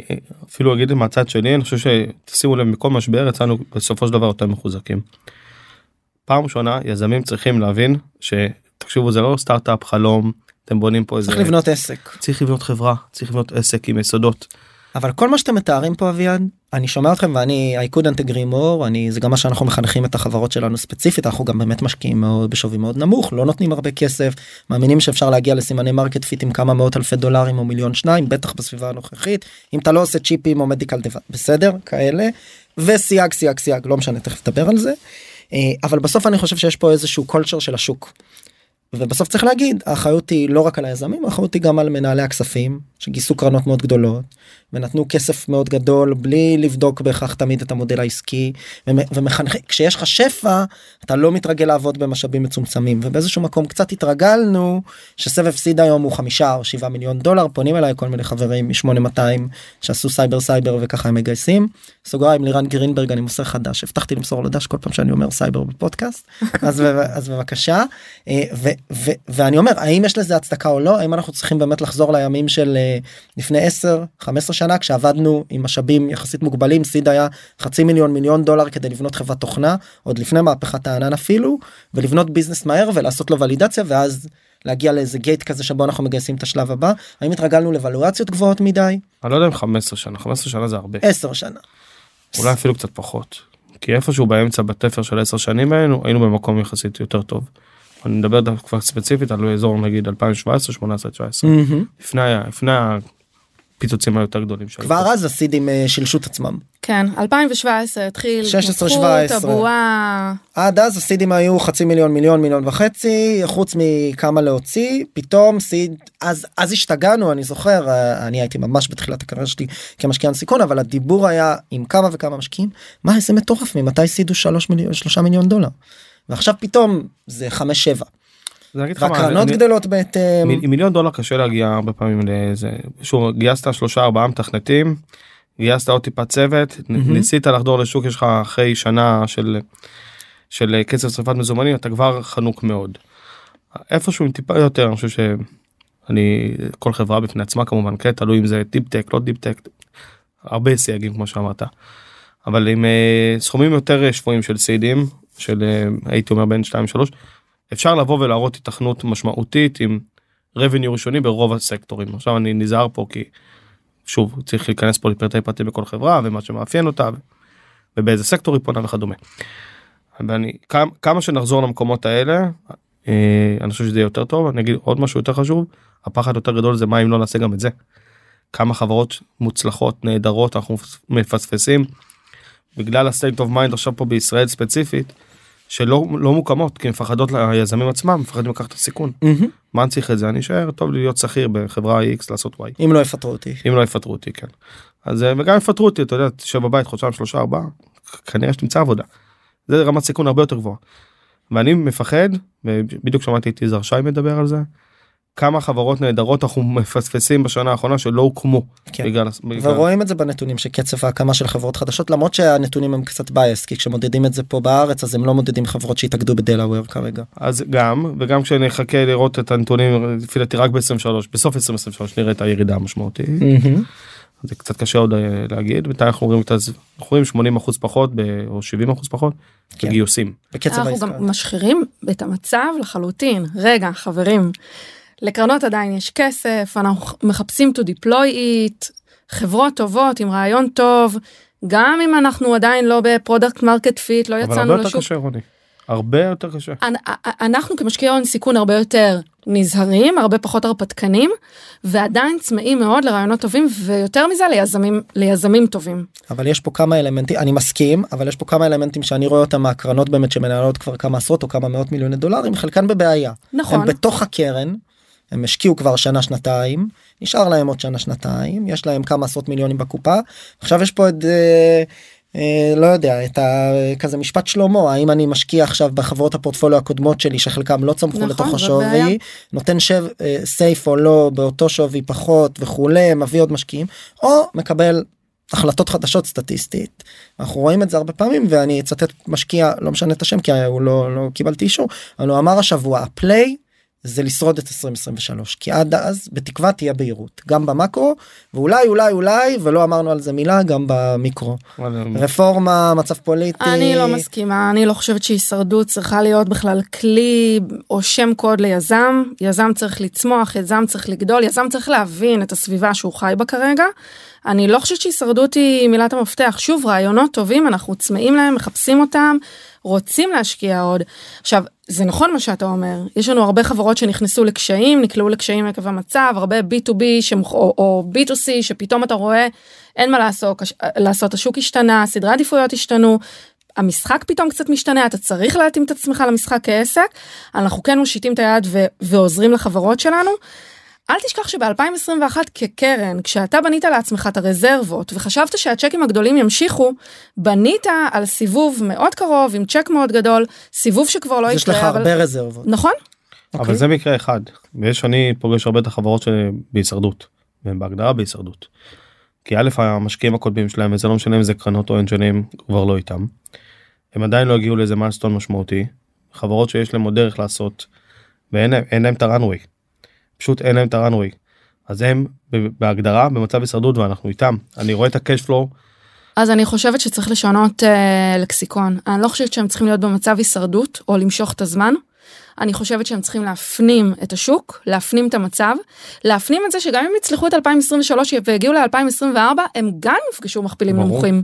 Speaker 4: אפילו אגיד מהצד שלי אני חושב שתשימו לב מכל משבר יצאנו בסופו של דבר יותר מחוזקים. פעם ראשונה יזמים צריכים להבין שתקשיבו זה לא סטארט-אפ חלום אתם בונים פה איזה
Speaker 3: צריך לבנות עסק
Speaker 4: צריך לבנות חברה צריך לבנות עסק עם יסודות
Speaker 3: אבל כל מה שאתם מתארים פה אביעד אני שומע אתכם ואני I couldn't agree more אני זה גם מה שאנחנו מחנכים את החברות שלנו ספציפית אנחנו גם באמת משקיעים מאוד בשווי מאוד נמוך לא נותנים הרבה כסף מאמינים שאפשר להגיע לסימני market fit עם כמה מאות אלפי דולרים או מיליון שניים בטח בסביבה הנוכחית אם אתה לא עושה צ'יפים או medical device בסדר? כאלה. וסייג סייג סייג לא משנה תכף נדבר על זה. אה, אבל בסוף אני חושב שיש פה איזשהו culture של השוק. ובסוף צריך להגיד האחריות היא לא רק על היזמים האחריות היא גם על מנהלי הכספים שגייסו קרנות מאוד גדולות ונתנו כסף מאוד גדול בלי לבדוק בהכרח תמיד את המודל העסקי ומ- ומחנכים כשיש לך שפע אתה לא מתרגל לעבוד במשאבים מצומצמים ובאיזשהו מקום קצת התרגלנו שסבב seed היום הוא חמישה או שבעה מיליון דולר פונים אליי כל מיני חברים מ-8200 שעשו סייבר סייבר וככה הם מגייסים. סוגריים לירן גרינברג אני מוסר לך דש הבטחתי למסור לו דש כל פעם שאני אומר סייבר בפודקאסט אז, אז בבקשה. אה, ו, ואני אומר האם יש לזה הצדקה או לא? האם אנחנו צריכים באמת לחזור לימים של אה, לפני 10 15 שנה כשעבדנו עם משאבים יחסית מוגבלים seed היה חצי מיליון מיליון דולר כדי לבנות חברת תוכנה עוד לפני מהפכת הענן אפילו ולבנות ביזנס מהר ולעשות לו ולידציה ואז להגיע לאיזה גייט כזה שבו אנחנו מגייסים את השלב הבא? האם התרגלנו לוולואציות גבוהות מדי?
Speaker 4: אני לא יודע אם 15 שנה 15 שנה זה הרבה.
Speaker 3: 10 שנה.
Speaker 4: אולי אפילו קצת פחות. כי איפשהו באמצע בתפר של 10 שנים היינו היינו במקום יחסית יותר טוב. אני מדבר כבר ספציפית על אזור נגיד 2017 18 19
Speaker 3: מהמם.
Speaker 4: לפני ה- לפני הפיצוצים היותר גדולים שהיו
Speaker 3: כבר. אז הסידים אה, שילשו את עצמם.
Speaker 1: כן, 2017 התחיל
Speaker 3: 16,
Speaker 1: התפתחות,
Speaker 3: 17.
Speaker 1: הבועה,
Speaker 3: עד אז הסידים היו חצי מיליון מיליון מיליון וחצי חוץ מכמה להוציא פתאום סיד אז אז השתגענו אני זוכר אה, אני הייתי ממש בתחילת הקריירה שלי כמשקיען סיכון אבל הדיבור היה עם כמה וכמה משקיעים מה איזה מטורף ממתי סידו 3 מיליון 3 מיליון דולר. ועכשיו פתאום זה 5 7
Speaker 4: אז אני אגיד לך מה,
Speaker 3: והקרנות
Speaker 4: אני-
Speaker 3: גדלות בהתאם.
Speaker 4: עם מיליון דולר קשה להגיע הרבה פעמים לזה שוב גייסת שלושה ארבעה מתכנתים גייסת עוד טיפה צוות
Speaker 3: מהמם.
Speaker 4: ניסית לחדור לשוק יש לך אחרי שנה של של קצב שרפת מזומנים אתה כבר חנוק מאוד. איפשהו עם טיפה יותר אני חושב שאני כל חברה בפני עצמה כמובן כן תלוי אם זה deep tech לא deep tech הרבה סייגים כמו שאמרת. אבל עם אה, סכומים יותר אה, שפויים של seed ים של אה, הייתי אומר בין 2 3 אפשר לבוא ולהראות התכנות משמעותית עם revenue ראשוני ברוב הסקטורים עכשיו אני נזהר פה כי שוב צריך להיכנס פה לפרטי פרטים בכל חברה ומה שמאפיין אותה ובאיזה סקטור היא פונה וכדומה. ואני כמה, כמה שנחזור למקומות האלה אה, אני חושב שזה יותר טוב אני אגיד עוד משהו יותר חשוב הפחד יותר גדול זה מה אם לא נעשה גם את זה. כמה חברות מוצלחות נהדרות אנחנו מפספסים בגלל ה-state of mind עכשיו פה בישראל ספציפית שלא לא מוקמות כי מפחדות ליזמים עצמם מפחדים לקחת את הסיכון
Speaker 3: מהמם.
Speaker 4: מה אני צריך את זה אני אשאר טוב להיות שכיר בחברה x לעשות y
Speaker 3: אם לא יפטרו אותי.
Speaker 4: אם לא יפטרו אותי כן. אז אה, וגם יפטרו אותי אתה יודע תשב בבית חודשיים שלושה ארבעה כנראה שתמצא עבודה. זה רמת סיכון הרבה יותר גבוהה. ואני מפחד ובדיוק שמעתי את יזהר שי מדבר על זה. כמה חברות נהדרות אנחנו מפספסים בשנה האחרונה שלא הוקמו
Speaker 3: כן.
Speaker 4: בגלל, בגלל
Speaker 3: ורואים את זה בנתונים שקצב ההקמה של חברות חדשות למרות שהנתונים הם קצת בייס כי כשמודדים את זה פה בארץ אז הם לא מודדים חברות שהתאגדו בדלאוור כרגע.
Speaker 4: אז גם וגם כשנחכה לראות את הנתונים לפי דעתי רק ב-23 בסוף 2023 נראה את הירידה המשמעותית זה קצת קשה עוד אה, להגיד בינתיים אנחנו רואים את הז... אנחנו רואים 80 אחוז פחות ב... או 70 אחוז פחות
Speaker 3: כן.
Speaker 4: בגיוסים.
Speaker 3: בקצב
Speaker 1: אנחנו. גם משחירים את המצב לחלוטין. רגע, חברים, לקרנות עדיין יש כסף, אנחנו מחפשים to deploy it, חברות טובות עם רעיון טוב, גם אם אנחנו עדיין לא ב product market fit, לא
Speaker 4: אבל הרבה
Speaker 1: יצאנו
Speaker 4: יותר
Speaker 1: לשוק.
Speaker 4: קשה רוני. הרבה יותר קשה.
Speaker 1: אנ- אנחנו כמשקיעי הון סיכון הרבה יותר נזהרים, הרבה פחות הרפתקנים, ועדיין צמאים מאוד לרעיונות טובים, ויותר מזה ליזמים, ליזמים טובים.
Speaker 3: אבל יש פה כמה אלמנטים אני מסכים אבל יש פה כמה אלמנטים שאני רואה אותם מהקרנות באמת שמנהלות כבר כמה עשרות או כמה מאות מיליוני דולרים חלקן בבעיה.
Speaker 1: נכון.
Speaker 3: הם בתוך הקרן. הם השקיעו כבר שנה שנתיים נשאר להם עוד שנה שנתיים יש להם כמה עשרות מיליונים בקופה עכשיו יש פה את אה, אה, לא יודע את ה, כזה משפט שלמה האם אני משקיע עכשיו בחברות הפורטפוליו הקודמות שלי שחלקם לא צמחו
Speaker 1: נכון,
Speaker 3: לתוך השווי
Speaker 1: בעיה.
Speaker 3: נותן שב אה, סייף או לא באותו שווי פחות וכולי מביא עוד משקיעים או מקבל החלטות חדשות סטטיסטית אנחנו רואים את זה הרבה פעמים ואני אצטט משקיע לא משנה את השם כי הוא לא לא קיבלתי אישור אבל הוא אמר השבוע הפליי זה לשרוד את 2023 כי עד אז בתקווה תהיה בהירות גם במקרו ואולי אולי אולי ולא אמרנו על זה מילה גם במיקרו רפורמה מצב פוליטי
Speaker 1: אני לא מסכימה, אני לא חושבת שהישרדות צריכה להיות בכלל כלי או שם קוד ליזם. יזם צריך לצמוח, יזם צריך לגדול, יזם צריך להבין את הסביבה שהוא חי בה כרגע. אני לא חושבת שהישרדות היא מילת המפתח. שוב, רעיונות טובים, אנחנו צמאים להם, מחפשים אותם, רוצים להשקיע עוד. עכשיו, זה נכון מה שאתה אומר, יש לנו הרבה חברות שנכנסו לקשיים, נקלעו לקשיים עקב המצב, הרבה B2B שמוכ... או, או B2C שפתאום אתה רואה, אין מה לעשות, לעשות, השוק השתנה, סדרי עדיפויות השתנו, המשחק פתאום קצת משתנה, אתה צריך להתאים את עצמך למשחק כעסק, אנחנו כן מושיטים את היד ו- ועוזרים לחברות שלנו. אל תשכח שב-2021 כקרן, כשאתה בנית לעצמך את הרזרבות וחשבת שהצ'קים הגדולים ימשיכו, בנית על סיבוב מאוד קרוב עם צ'ק מאוד גדול, סיבוב שכבר לא
Speaker 3: אז יש לך
Speaker 1: יקרה, אבל...
Speaker 3: הרבה רזרבות.
Speaker 1: נכון?
Speaker 4: אבל
Speaker 3: אוקיי?
Speaker 4: זה מקרה אחד ויש אני פוגש הרבה את החברות שבהישרדות והם בהגדרה בהישרדות. כי א' המשקיעים הקודמים שלהם וזה לא משנה אם זה קרנות או אנג'לים כבר לא איתם. הם עדיין לא הגיעו לאיזה מיילסטון משמעותי. חברות שיש להם עוד דרך לעשות ואין להם, אין להם את הראנווי. פשוט אין להם את הראנווי. אז הם בהגדרה במצב הישרדות ואנחנו איתם. אני רואה את הקש פלואו
Speaker 1: אז אני חושבת שצריך לשנות אה, לקסיקון. אני לא חושבת שהם צריכים להיות במצב הישרדות או למשוך את הזמן. אני חושבת שהם צריכים להפנים את השוק, להפנים את המצב, להפנים את זה שגם אם יצלחו את 2023 והגיעו ל-2024, הם גם יפגשו מכפילים
Speaker 4: ברור.
Speaker 1: נמוכים.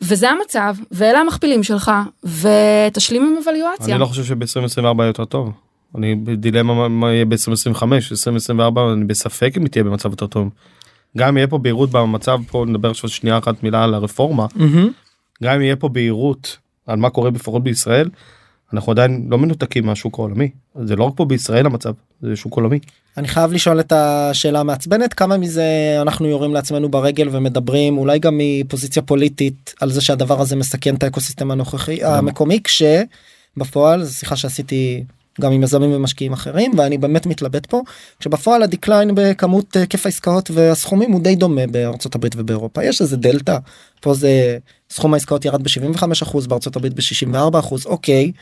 Speaker 1: וזה המצב, ואלה המכפילים שלך, ותשלים עם אבליואציה.
Speaker 4: אני לא חושב שב-2024 יהיה יותר טוב. אני בדילמה מה- יהיה ב-2025 2024 אני בספק אם היא תהיה במצב יותר טוב. גם אם יהיה פה בהירות במצב פה נדבר עכשיו שנייה אחת מילה על הרפורמה גם אם יהיה פה בהירות על מה קורה לפחות בישראל אנחנו עדיין לא מנותקים מהשוק העולמי זה לא רק פה בישראל המצב זה שוק עולמי.
Speaker 3: אני חייב לשאול את השאלה המעצבנת כמה מזה אנחנו יורים לעצמנו ברגל ומדברים אולי גם מפוזיציה פוליטית על זה שהדבר הזה מסכן את האקוסיסטם הנוכחי המקומי כשבפועל זו שיחה שעשיתי גם עם יזמים ומשקיעים אחרים ואני באמת מתלבט פה כשבפועל הדקליין בכמות היקף העסקאות והסכומים הוא די דומה בארצות הברית ובאירופה יש איזה דלתא פה זה סכום העסקאות ירד ב-75% בארצות הברית ב-64% אוקיי.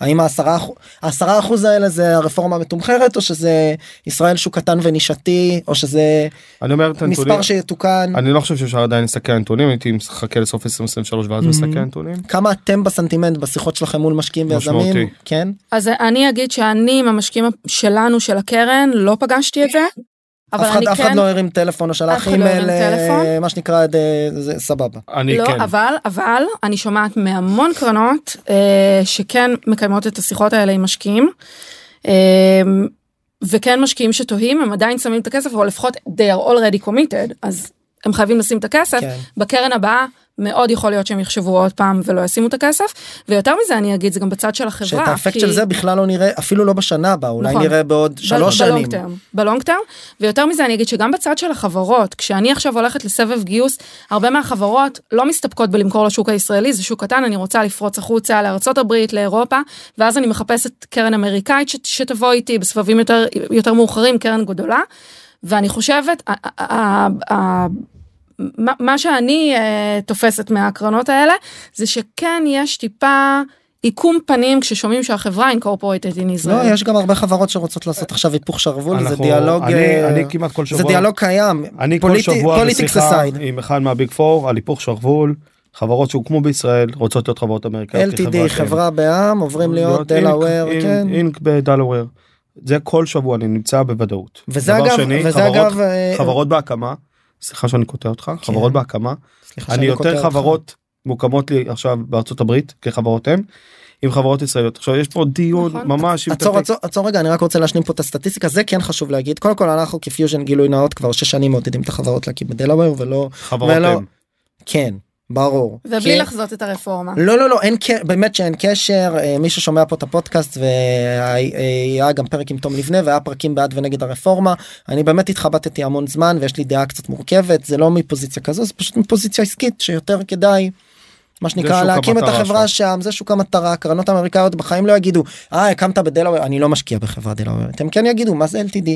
Speaker 3: האם העשרה אחוז- העשרה אחוז האלה זה הרפורמה המתומחרת או שזה ישראל שוק קטן ונישתי או שזה
Speaker 4: אני אומר את הנתונים
Speaker 3: מספר שיתוקן
Speaker 4: אני לא חושב שאפשר עדיין על נתונים הייתי מחכה לסוף 2023 ואז מסתכל על נתונים.
Speaker 3: כמה אתם בסנטימנט בשיחות שלכם מול משקיעים ויזמים. כן
Speaker 1: אז אני אגיד שאני עם המשקיעים שלנו של הקרן לא פגשתי את זה. אבל
Speaker 3: אף אחד
Speaker 1: אני
Speaker 3: אף אחד
Speaker 1: כן,
Speaker 3: לא הרים טלפון או שלח
Speaker 1: לא
Speaker 3: אימייל אה. מה שנקרא אה, זה סבבה
Speaker 4: אני
Speaker 1: לא,
Speaker 4: כן.
Speaker 1: אבל אבל אני שומעת מהמון קרנות אה, שכן מקיימות את השיחות האלה עם משקיעים. אה, וכן משקיעים שתוהים הם עדיין שמים את הכסף או לפחות they are already committed אז הם חייבים לשים את הכסף
Speaker 3: כן.
Speaker 1: בקרן הבאה מאוד יכול להיות שהם יחשבו עוד פעם ולא ישימו את הכסף ויותר מזה אני אגיד זה גם בצד של החברה.
Speaker 3: שאת האפקט
Speaker 1: כי-
Speaker 3: של זה בכלל לא נראה אפילו לא בשנה הבאה אולי
Speaker 1: נכון.
Speaker 3: נראה בעוד שלוש
Speaker 1: ב-
Speaker 3: שנים.
Speaker 1: בלונג טרם, בלונג טרם ויותר מזה אני אגיד שגם בצד של החברות כשאני עכשיו הולכת לסבב גיוס הרבה מהחברות לא מסתפקות בלמכור לשוק הישראלי זה שוק קטן אני רוצה לפרוץ החוצה לארצות הברית לאירופה ואז אני מחפשת קרן אמריקאית ש- שתבוא איתי בסבבים יותר יותר מאוחרים קרן גדולה ואני חושבת מה- מה שאני אה, תופסת מהקרנות האלה זה שכן יש טיפה עיקום פנים כששומעים שהחברה incorporated in Israel.
Speaker 3: לא יש גם הרבה חברות שרוצות לעשות עכשיו היפוך שרוול זה דיאלוג
Speaker 4: אני-
Speaker 3: אה,
Speaker 4: אני כמעט כל
Speaker 3: זה
Speaker 4: שבוע
Speaker 3: דיאלוג קיים
Speaker 4: אני כל
Speaker 3: פוליטי-
Speaker 4: שבוע
Speaker 3: politics
Speaker 4: בשיחה. עם אחד מהביג פור על היפוך שרוול חברות שהוקמו בישראל רוצות להיות חברות אמריקאיות.
Speaker 3: LTD. חברה בע"מ עוברים להיות דלאוור
Speaker 4: אינק-
Speaker 3: כן.
Speaker 4: אינק בדלאוור. זה כל שבוע אני נמצא בוודאות.
Speaker 3: וזה אגב
Speaker 4: שני,
Speaker 3: וזה
Speaker 4: חברות-
Speaker 3: אגב אה,
Speaker 4: חברות בהקמה סליחה שאני קוטע אותך חברות בהקמה אני יותר
Speaker 3: אותך.
Speaker 4: חברות מוקמות לי עכשיו בארצות הברית כחברות אם עם חברות ישראליות עכשיו יש פה דיון
Speaker 1: נכון.
Speaker 4: ממש
Speaker 3: עצור עצור עצור רגע אני רק רוצה להשלים פה את הסטטיסטיקה זה כן חשוב להגיד קודם כל אנחנו כפיוז'ן גילוי נאות כבר שש שנים מעודדים את החברות להקים בדלאוור ולא
Speaker 4: חברות
Speaker 3: ולא-. כן ברור.
Speaker 1: ובלי
Speaker 3: כי-
Speaker 1: לחזות את הרפורמה.
Speaker 3: לא לא לא אין ק- באמת שאין קשר אה, מי ששומע פה את הפודקאסט והיה גם פרק עם תום לבנה והיה פרקים בעד ונגד הרפורמה אני באמת התחבטתי המון זמן ויש לי דעה קצת מורכבת זה לא מפוזיציה כזו זה פשוט מפוזיציה עסקית שיותר כדאי. מה שנקרא להקים את החברה
Speaker 4: שלך.
Speaker 3: שם זה שוק המטרה קרנות אמריקאיות בחיים לא יגידו אה הקמת בדלאוור אני לא משקיע בחברה דלאוור הם כן יגידו מה זה LTD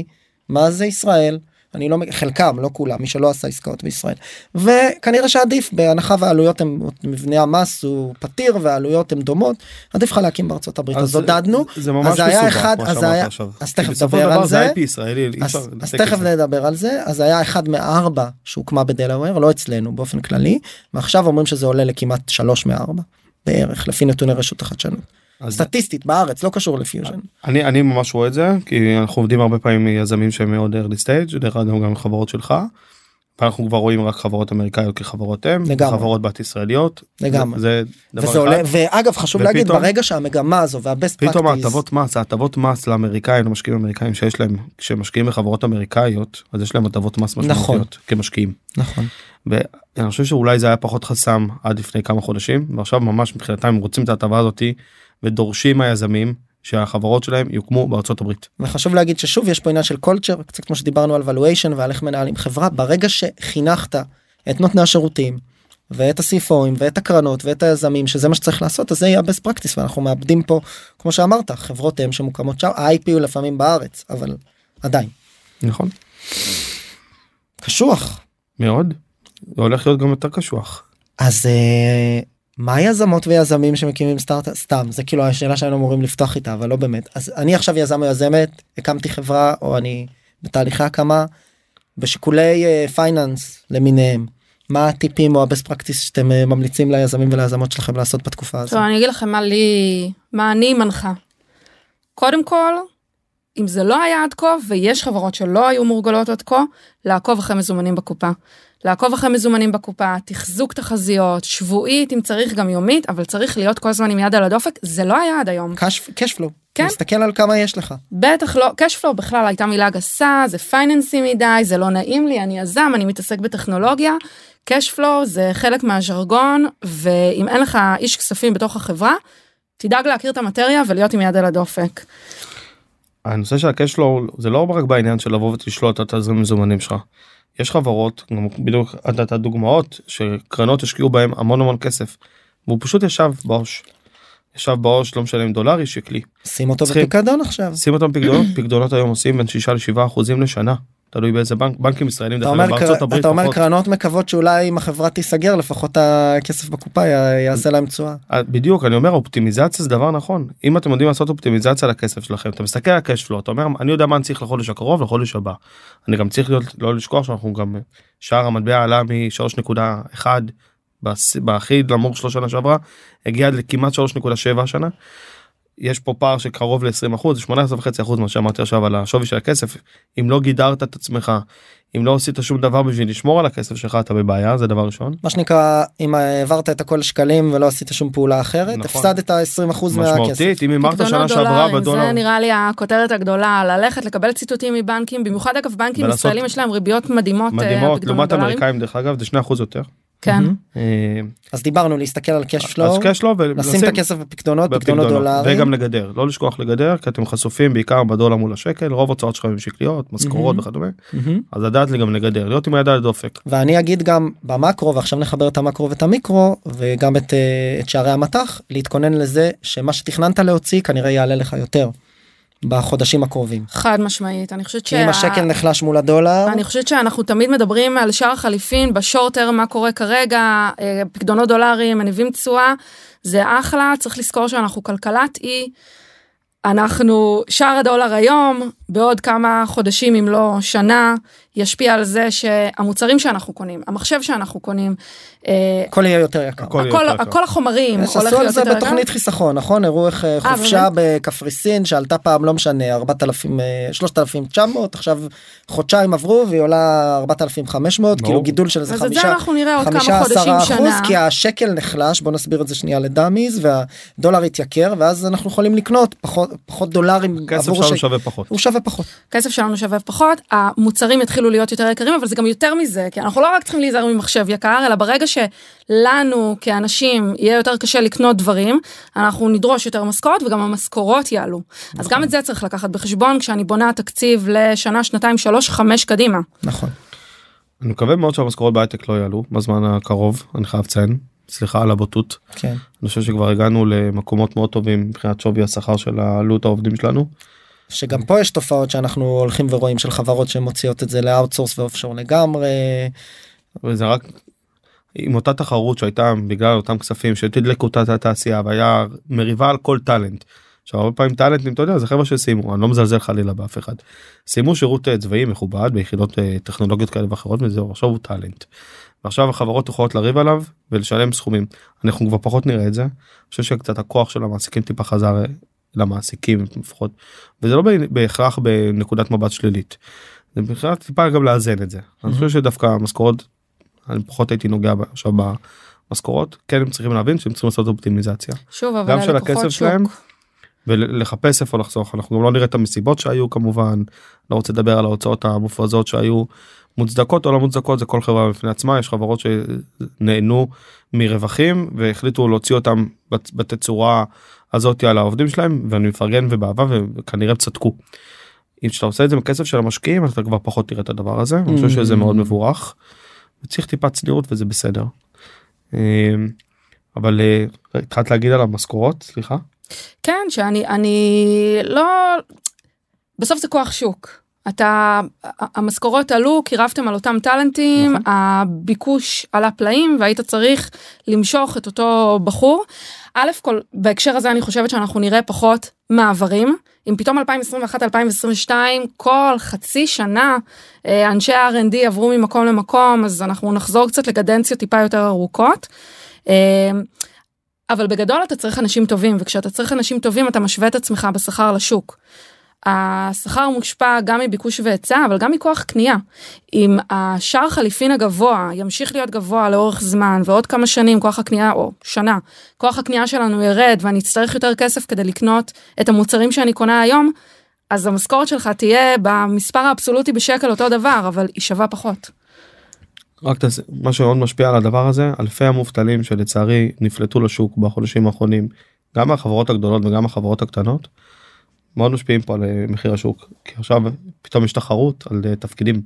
Speaker 3: מה זה ישראל אני לא חלקם לא כולם מי שלא עשה עסקאות בישראל. וכנראה שעדיף בהנחה והעלויות הם מבנה המס הוא פתיר והעלויות הן דומות עדיף לך להקים בארצות הברית. אז עודדנו
Speaker 4: זה ממש
Speaker 3: אז היה אחד אז היה
Speaker 4: עכשיו.
Speaker 3: אז תכף נדבר על
Speaker 4: זה ישראלי
Speaker 3: אז, אז
Speaker 4: להתעסק
Speaker 3: תכף. נדבר על זה. אז היה אחד מארבע שהוקמה בדלאוור לא אצלנו באופן כללי ועכשיו אומרים שזה עולה לכמעט שלוש מארבע בערך לפי נתוני רשות החדשנות.
Speaker 4: אז
Speaker 3: סטטיסטית בארץ לא קשור לפיוז'ן
Speaker 4: אני אני ממש רואה את זה כי אנחנו עובדים הרבה פעמים עם יזמים שהם מאוד early stage דרך אגב גם חברות שלך. ואנחנו כבר רואים רק חברות אמריקאיות כחברות אם
Speaker 3: לגמרי.
Speaker 4: חברות בת ישראליות
Speaker 3: לגמרי.
Speaker 4: זה דבר
Speaker 3: וזה עולה
Speaker 4: אחד.
Speaker 3: ואגב חשוב להגיד
Speaker 4: ופתאום-
Speaker 3: ברגע שהמגמה הזו והבסט
Speaker 4: פתאום
Speaker 3: פרקטיס
Speaker 4: ההטבות מס ההטבות מס לאמריקאים למשקיעים אמריקאים שיש להם כשהם משקיעים בחברות אמריקאיות אז יש להם הטבות מס
Speaker 3: נכון.
Speaker 4: משמעותיות כמשקיעים.
Speaker 3: נכון
Speaker 4: ואני חושב שאולי זה היה פחות חסם עד לפני כמה חודשים ועכשיו ממש מבחינתם הם רוצים את ההטבה הזאתי ודורשים מהיזמים שהחברות שלהם יוקמו בארצות הברית.
Speaker 3: וחשוב להגיד ששוב יש פה עניין של קולצ'ר קצת כמו שדיברנו על valuation ועל איך מנהלים חברה ברגע שחינכת את נותני השירותים ואת ה-CFOים ואת הקרנות ואת היזמים שזה מה שצריך לעשות אז זה יהיה best practice ואנחנו מאבדים פה כמו שאמרת חברות אם שמוקמות שם ה-IP הוא לפעמים בארץ אבל עדיין
Speaker 4: נכון?
Speaker 3: קשוח
Speaker 4: מאוד. זה הולך להיות גם יותר קשוח.
Speaker 3: אז אה, מה יזמות ויזמים שמקימים סטארטאפ סתם זה כאילו השאלה שהיינו אמורים לפתוח איתה אבל לא באמת אז אני עכשיו יזם או יזמת הקמתי חברה או אני בתהליכי הקמה בשיקולי finance למיניהם מה הטיפים או ה best practice שאתם אה, ממליצים ליזמים וליזמות שלכם לעשות בתקופה הזו.
Speaker 1: טוב, אני אגיד לכם מה לי, מה אני מנחה. קודם כל, אם זה לא היה עד כה, ויש חברות שלא היו מורגלות עד כה, לעקוב אחרי מזומנים בקופה. לעקוב אחרי מזומנים בקופה, תחזוק תחזיות, שבועית אם צריך גם יומית, אבל צריך להיות כל הזמן עם יד על הדופק, זה לא היה עד היום.
Speaker 3: קשפלו.
Speaker 1: כן.
Speaker 3: מסתכל על כמה יש לך.
Speaker 1: בטח לא, cashflow בכלל הייתה מילה גסה, זה פייננסי מדי, זה לא נעים לי, אני יזם, אני מתעסק בטכנולוגיה. cashflow זה חלק מהז'רגון, ואם אין לך איש כספים בתוך החברה, תדאג להכיר את המטריה ולהיות עם יד על הדופק.
Speaker 4: הנושא של הקשלו זה לא רק בעניין של לבוא ולשלוט על תזרים מזומנים שלך. יש חברות בדיוק נתת דוגמאות שקרנות השקיעו בהם המון המון כסף. והוא פשוט ישב בעו"ש. ישב בעו"ש לא משלם דולרי שקלי.
Speaker 3: שים אותו
Speaker 4: צריכים-
Speaker 3: בפיקדון עכשיו.
Speaker 4: שים אותם פקדונות פקדונות היום עושים בין 6 ל-7 אחוזים לשנה. תלוי באיזה בנק בנקים ישראלים
Speaker 3: אתה
Speaker 4: דרך
Speaker 3: אומר,
Speaker 4: אגב, בארצות הברית
Speaker 3: אתה אומר
Speaker 4: פחות.
Speaker 3: קרנות מקוות שאולי אם החברה תיסגר לפחות הכסף בקופה י- יעשה להם תשואה.
Speaker 4: אה, בדיוק אני אומר אופטימיזציה זה דבר נכון אם אתם יודעים לעשות אופטימיזציה לכסף שלכם אתה מסתכל על הקשפלו אתה אומר אני יודע מה אני צריך לחודש הקרוב לחודש הבא. אני גם צריך להיות לא לשכוח שאנחנו גם שער המטבע עלה מ-3.1 בהכי נמוך שלו שנה שעברה הגיע לכמעט 3.7 השנה. יש פה פער של קרוב ל-20 אחוז 18 וחצי אחוז מה שאמרתי עכשיו על השווי של הכסף אם לא גידרת את עצמך אם לא עשית שום דבר בשביל לשמור על הכסף שלך אתה בבעיה זה דבר ראשון.
Speaker 3: מה שנקרא אם העברת את הכל לשקלים ולא עשית שום פעולה אחרת
Speaker 4: נכון.
Speaker 3: הפסדת 20 אחוז מהכסף.
Speaker 4: משמעותית אם הימרת
Speaker 1: פקדונות
Speaker 4: שנה שעברה בדולר.
Speaker 1: זה נראה לי הכותרת הגדולה, ללכת לקבל ציטוטים מבנקים, במיוחד אגב בנקים
Speaker 4: ולעשות-
Speaker 1: ישראלים יש להם ריביות מדהימות, אה,
Speaker 4: מדהימות לעומת. אמריקאים דרך אגב זה 2 אחוז יותר.
Speaker 1: כן.
Speaker 4: אה,
Speaker 3: אז דיברנו להסתכל על cash flow,
Speaker 4: אז קשלו
Speaker 3: לשים את הכסף בפקדונות, פקדונות
Speaker 4: בפקדונות
Speaker 3: דולרים.
Speaker 4: וגם לגדר לא לשכוח לגדר כי אתם חשופים בעיקר בדולר מול השקל רוב הוצאות שלכם הם שקליות משכורות. וכדומה. אז לדעת לי גם לגדר להיות עם היד על הדופק.
Speaker 3: ואני אגיד גם במקרו ועכשיו נחבר את המקרו ואת המיקרו וגם את, אה, את שערי המטח להתכונן לזה שמה שתכננת להוציא כנראה יעלה לך יותר בחודשים הקרובים.
Speaker 1: חד משמעית, אני חושבת
Speaker 3: כי אם השקל נחלש מול הדולר
Speaker 1: אני חושבת שאנחנו תמיד מדברים על שער החליפין בשורטר מה קורה כרגע אה, פקדונות דולרים מניבים תשואה זה אחלה צריך לזכור שאנחנו כלכלת אי. אנחנו שער הדולר היום בעוד כמה חודשים אם לא שנה ישפיע על זה שהמוצרים שאנחנו קונים המחשב שאנחנו קונים אה,
Speaker 3: הכל יהיה יותר יקר.
Speaker 4: הכל
Speaker 1: הכל,
Speaker 4: יותר יקר.
Speaker 1: כל החומרים הולך
Speaker 3: עשו על
Speaker 1: להיות
Speaker 3: זה
Speaker 1: יותר יקר.
Speaker 3: בתוכנית חיסכון נכון הראו איך אה,
Speaker 1: אה,
Speaker 3: חופשה בקפריסין שעלתה פעם לא משנה 4,000 אה, 3,900 עכשיו חודשיים עברו והיא עולה 4,500
Speaker 4: ברור.
Speaker 3: כאילו גידול של איזה
Speaker 1: זה
Speaker 3: חמישה חמישה
Speaker 1: כמה חודשים
Speaker 3: עשרה אחוז
Speaker 1: שנה.
Speaker 3: כי השקל נחלש בוא נסביר את זה שנייה לדאמיז והדולר התייקר ואז אנחנו יכולים לקנות פחות פחות דולרים
Speaker 4: כסף שלנו. שווה פחות.
Speaker 3: הוא שווה פחות.
Speaker 1: כסף שלנו שווה פחות, המוצרים יתחילו להיות יותר יקרים, אבל זה גם יותר מזה, כי אנחנו לא רק צריכים להיזהר ממחשב יקר, אלא ברגע שלנו כאנשים יהיה יותר קשה לקנות דברים, אנחנו נדרוש יותר משכורת וגם המשכורות יעלו. אז גם את זה צריך לקחת בחשבון כשאני בונה תקציב לשנה, שנתיים, שלוש, חמש קדימה.
Speaker 3: נכון.
Speaker 4: אני מקווה מאוד שהמשכורות בהייטק לא יעלו בזמן הקרוב אני חייב לציין סליחה על הבוטות
Speaker 3: כן.
Speaker 4: אני חושב שכבר הגענו למקומות מאוד טובים מבחינת שווי השכר של עלות העובדים שלנו.
Speaker 3: שגם פה יש תופעות שאנחנו הולכים ורואים של חברות שמוציאות את זה ל outsource ו offshore לגמרי.
Speaker 4: וזה רק עם אותה תחרות שהייתה בגלל אותם כספים שתדלקו את התעשייה והיה מריבה על כל טאלנט. עכשיו הרבה פעמים טאלנטים אתה יודע זה חברה שסיימו אני לא מזלזל חלילה באף אחד. סיימו שירות אה, צבאי מכובד ביחידות אה, טכנולוגיות כאלה ואחרות וזהו עכשיו הוא טאלנט. ועכשיו החברות יכולות לריב עליו ולשלם סכומים אנחנו כבר פחות נראה את זה. אני חושב שקצת הכוח של המעסיקים טיפה חזר אה, למעסיקים לפחות וזה לא בהכרח בנקודת מבט שלילית. זה בכלל טיפה גם לאזן את זה. אני חושב שדווקא המשכורות אני פחות הייתי נוגע עכשיו במשכורות כן הם צריכים להבין שהם צריכים לעשות אופטימיזציה
Speaker 1: שוב, אבל
Speaker 4: גם של הכסף
Speaker 1: שוק.
Speaker 4: שלהם ולחפש איפה לחסוך אנחנו גם לא נראה את המסיבות שהיו כמובן לא רוצה לדבר על ההוצאות המופרזות שהיו מוצדקות או לא מוצדקות זה כל חברה בפני עצמה יש חברות שנהנו מרווחים והחליטו להוציא אותם בת- בתצורה הזאת על העובדים שלהם ואני מפרגן ובאהבה וכנראה צדקו. אם שאתה עושה את זה מכסף של המשקיעים אתה כבר פחות תראה את הדבר הזה אני חושב שזה מאוד מבורך. וצריך טיפה צניעות וזה בסדר. אה, אבל אה, התחלת להגיד על המשכורות סליחה.
Speaker 1: כן, שאני אני לא... בסוף זה כוח שוק. אתה, המשכורות עלו כי רבתם על אותם טאלנטים,
Speaker 3: נכון.
Speaker 1: הביקוש עלה פלאים והיית צריך למשוך את אותו בחור. א' כל בהקשר הזה אני חושבת שאנחנו נראה פחות מעברים. אם פתאום 2021-2022 כל חצי שנה אה, אנשי ה-R&D עברו ממקום למקום אז אנחנו נחזור קצת לקדנציות טיפה יותר ארוכות. אה, אבל בגדול אתה צריך אנשים טובים וכשאתה צריך אנשים טובים אתה משווה את עצמך בשכר לשוק. השכר מושפע גם מביקוש והיצע אבל גם מכוח קנייה. אם השער חליפין הגבוה ימשיך להיות גבוה לאורך זמן ועוד כמה שנים כוח הקנייה או שנה כוח הקנייה שלנו ירד ואני אצטרך יותר כסף כדי לקנות את המוצרים שאני קונה היום אז המשכורת שלך תהיה במספר האבסולוטי בשקל אותו דבר אבל היא שווה פחות.
Speaker 4: רק תעשה, מה שמאוד משפיע על הדבר הזה אלפי המובטלים שלצערי נפלטו לשוק בחודשים האחרונים גם מהחברות הגדולות וגם מהחברות הקטנות. מאוד משפיעים פה על אה, מחיר השוק כי עכשיו פתאום יש תחרות על אה, תפקידים.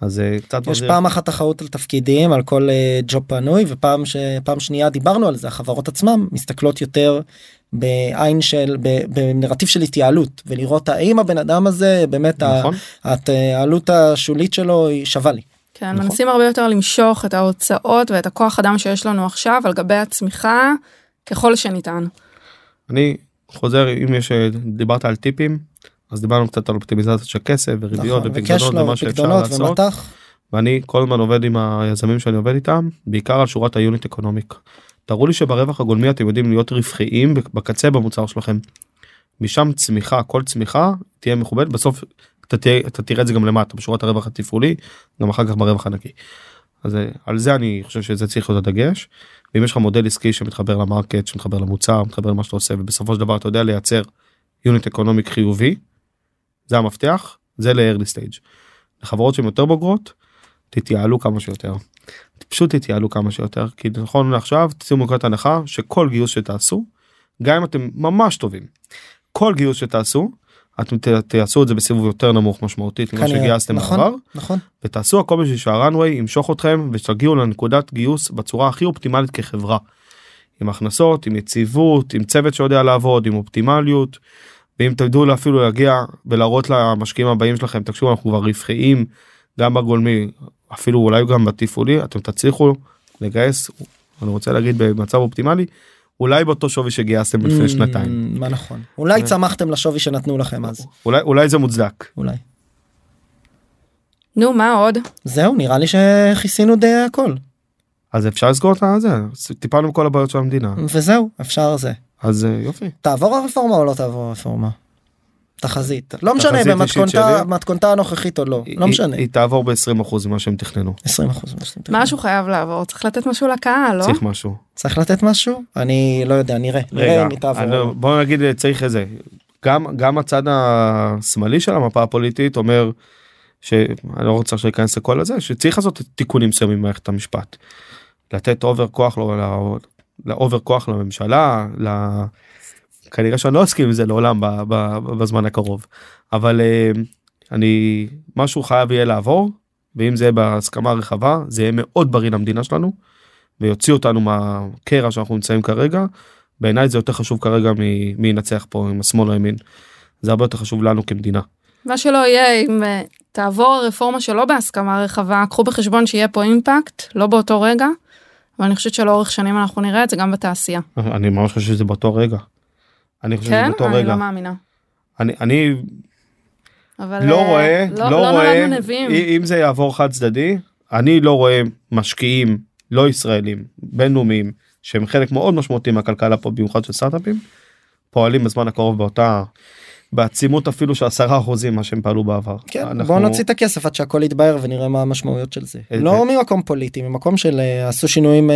Speaker 4: אז אה, קצת
Speaker 3: יש. פעם אחת תחרות על תפקידים על כל ג'וב פנוי ופעם שפעם שנייה דיברנו על זה החברות עצמם מסתכלות יותר בעין של בנרטיב של התייעלות ולראות האם הבן אדם הזה באמת
Speaker 4: נכון
Speaker 3: העלות השולית שלו היא שווה לי.
Speaker 1: כן,
Speaker 4: נכון.
Speaker 1: מנסים הרבה יותר למשוך את ההוצאות ואת הכוח אדם שיש לנו עכשיו על גבי הצמיחה ככל שניתן.
Speaker 4: אני חוזר אם יש אה, דיברת על טיפים אז דיברנו קצת על אופטימיזציה של כסף וריביות
Speaker 3: נכון,
Speaker 4: ופקדונות ומה שאפשר לעשות
Speaker 3: ומטח.
Speaker 4: ואני כל הזמן עובד עם היזמים שאני עובד איתם בעיקר על שורת ה unit economic. תראו לי שברווח הגולמי אתם יודעים להיות רווחיים בקצה במוצר שלכם. משם צמיחה כל צמיחה תהיה מכובדת בסוף אתה, תהיה, אתה תראה את זה גם למטה בשורת הרווח התפעולי גם אחר כך ברווח הנקי. אז אה, על זה אני חושב שזה צריך להיות הדגש. ואם יש לך מודל עסקי שמתחבר ל market שמתחבר למוצר מתחבר למה שאתה עושה ובסופו של דבר אתה יודע לייצר unit economic חיובי. זה המפתח זה ל-early stage. לחברות שהן יותר בוגרות תתייעלו כמה שיותר. פשוט תתייעלו כמה שיותר כי נכון לעכשיו תצאו מנקודת הנחה שכל גיוס שתעשו גם אם אתם ממש טובים כל גיוס שתעשו אתם תעשו את זה בסיבוב יותר נמוך משמעותית ממה שגייסתם
Speaker 3: נכון,
Speaker 4: בעבר
Speaker 3: נכון
Speaker 4: ותעשו הכל בשביל שהרנוויי ימשוך אתכם ושתגיעו לנקודת גיוס בצורה הכי אופטימלית כחברה. עם הכנסות עם יציבות עם צוות שיודע לעבוד עם אופטימליות. ואם תדעו אפילו להגיע ולהראות למשקיעים הבאים שלכם תקשיבו אנחנו כבר רווחיים גם בגולמי אפילו אולי גם בתפעולי אתם תצליחו לגייס אני רוצה להגיד במצב אופטימלי אולי באותו שווי שגייסתם לפני שנתיים
Speaker 3: Mm, מה נכון אולי
Speaker 4: אה.
Speaker 3: צמחתם לשווי שנתנו לכם אז
Speaker 4: אולי אולי זה מוצדק.
Speaker 3: אולי
Speaker 1: נו מה עוד?
Speaker 3: זהו נראה לי שכיסינו די הכל
Speaker 4: אז אפשר לסגור את זה טיפלנו בכל הבעיות של המדינה
Speaker 3: וזהו אפשר זה
Speaker 4: אז אה, יופי.
Speaker 3: תעבור הרפורמה או לא תעבור הרפורמה. תחזית לא משנה במתכונתה הנוכחית או לא
Speaker 4: היא-
Speaker 3: לא משנה
Speaker 4: היא, תעבור ב-20% ממה שהם תכננו
Speaker 3: 20 אחוז
Speaker 1: משהו חייב לעבור צריך לתת משהו לקהל לא?
Speaker 4: צריך משהו.
Speaker 3: צריך לתת משהו אני לא יודע נראה נראה
Speaker 4: רגע
Speaker 3: אם היא תעבור.
Speaker 4: אני לא- בוא נגיד צריך איזה גם גם הצד השמאלי של המפה הפוליטית אומר שאני לא רוצה עכשיו להיכנס לכל הזה שצריך לעשות תיקונים מסוימים במערכת המשפט. לתת over כוח לא ל over כוח לממשלה ל... כנראה שאני לא אסכים עם זה לעולם ב, ב, בזמן הקרוב אבל אה, אני משהו חייב יהיה לעבור ואם זה יהיה בהסכמה רחבה זה יהיה מאוד בריא למדינה שלנו ויוציא אותנו מהקרע שאנחנו נמצאים כרגע בעיניי זה יותר חשוב כרגע מי ינצח פה עם השמאל או הימין. זה הרבה יותר חשוב לנו כמדינה.
Speaker 1: מה שלא יהיה אם אה, תעבור הרפורמה שלא בהסכמה רחבה קחו בחשבון שיהיה פה אימפקט לא באותו רגע. אבל אני חושבת שלאורך שנים אנחנו נראה את זה גם בתעשייה.
Speaker 4: אני ממש חושב שזה באותו רגע. אני חושב
Speaker 1: כן?
Speaker 4: שזה באותו
Speaker 1: אני
Speaker 4: רגע.
Speaker 1: לא מאמינה.
Speaker 4: אני אני
Speaker 1: אבל
Speaker 4: לא
Speaker 1: אה,
Speaker 4: רואה
Speaker 1: לא,
Speaker 4: לא
Speaker 1: לא
Speaker 4: רואה. אם זה יעבור חד צדדי אני לא רואה משקיעים לא ישראלים בינלאומיים שהם חלק מאוד משמעותי מהכלכלה פה במיוחד של סטארט-אפים פועלים בזמן הקרוב באותה בעצימות אפילו של עשרה אחוזים מה שהם פעלו בעבר.
Speaker 3: כן,
Speaker 4: אנחנו-
Speaker 3: בוא נוציא את הכסף עד שהכל יתבהר ונראה מה המשמעויות של זה.
Speaker 4: אה,
Speaker 3: לא
Speaker 4: אה.
Speaker 3: ממקום פוליטי, ממקום של אה, עשו שינויים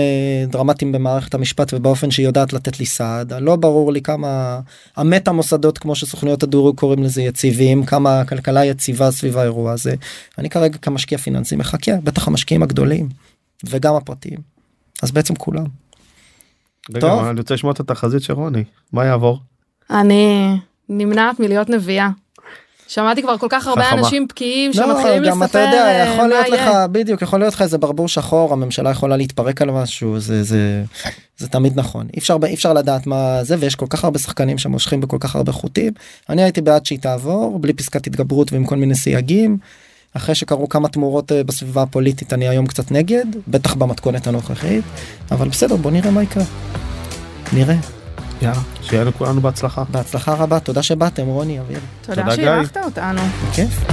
Speaker 3: דרמטיים במערכת המשפט ובאופן שהיא יודעת לתת לי סעד. לא ברור לי כמה המטה מוסדות כמו שסוכנויות הדירוג קוראים לזה יציבים, כמה הכלכלה יציבה סביב האירוע הזה. אני כרגע כמשקיע פיננסי מחכה, בטח המשקיעים הגדולים וגם הפרטיים. אז בעצם כולם.
Speaker 4: רגע,
Speaker 3: טוב.
Speaker 4: אני רוצה לשמוע את התחזית של רוני מה יעבור.
Speaker 1: אני נמנעת מלהיות נביאה. שמעתי כבר כל כך הרבה
Speaker 4: חכמה.
Speaker 1: אנשים בקיאים
Speaker 3: לא,
Speaker 1: שמתחילים
Speaker 3: גם
Speaker 1: לספר
Speaker 3: אתה יודע,
Speaker 1: אה,
Speaker 3: יכול
Speaker 1: מה
Speaker 3: להיות לך,
Speaker 1: יהיה.
Speaker 3: בדיוק, יכול להיות לך איזה ברבור שחור, הממשלה יכולה להתפרק על משהו, זה, זה, זה תמיד נכון. אי אפשר, אי אפשר לדעת מה זה, ויש כל כך הרבה שחקנים שמושכים בכל כך הרבה חוטים. אני הייתי בעד שהיא תעבור, בלי פסקת התגברות ועם כל מיני סייגים. אחרי שקרו כמה תמורות אה, בסביבה הפוליטית, אני היום קצת נגד, בטח במתכונת הנוכחית, אבל בסדר, בוא נראה מה יקרה. נראה.
Speaker 4: יאללה שיהיה לכולנו בהצלחה.
Speaker 3: בהצלחה רבה, תודה שבאתם, רוני, אביב.
Speaker 1: תודה
Speaker 4: תודה.
Speaker 1: שאירחת אותנו.
Speaker 3: בכיף.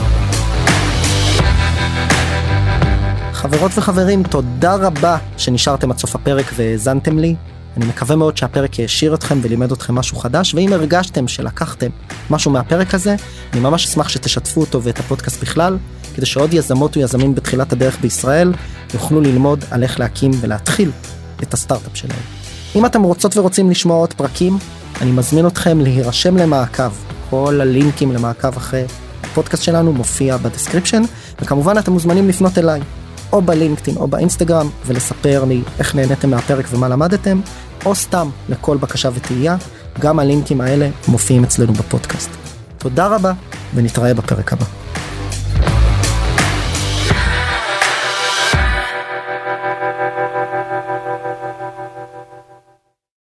Speaker 3: חברות וחברים, תודה רבה שנשארתם עד סוף הפרק והאזנתם לי. אני מקווה מאוד שהפרק העשיר אתכם ולימד אתכם משהו חדש, ואם הרגשתם שלקחתם משהו מהפרק הזה, אני ממש אשמח שתשתפו אותו ואת הפודקאסט בכלל, כדי שעוד יזמות ויזמים בתחילת הדרך בישראל יוכלו ללמוד על איך להקים ולהתחיל את הסטארט-אפ שלהם. אם אתם רוצות ורוצים לשמוע עוד פרקים, אני מזמין אתכם להירשם למעקב. כל הלינקים למעקב אחרי הפודקאסט שלנו מופיע ב description, וכמובן אתם מוזמנים לפנות אליי, או בלינקדאין או באינסטגרם, ולספר לי איך נהניתם מהפרק ומה למדתם, או סתם לכל בקשה ותהייה, גם הלינקים האלה מופיעים אצלנו בפודקאסט. תודה רבה, ונתראה בפרק הבא.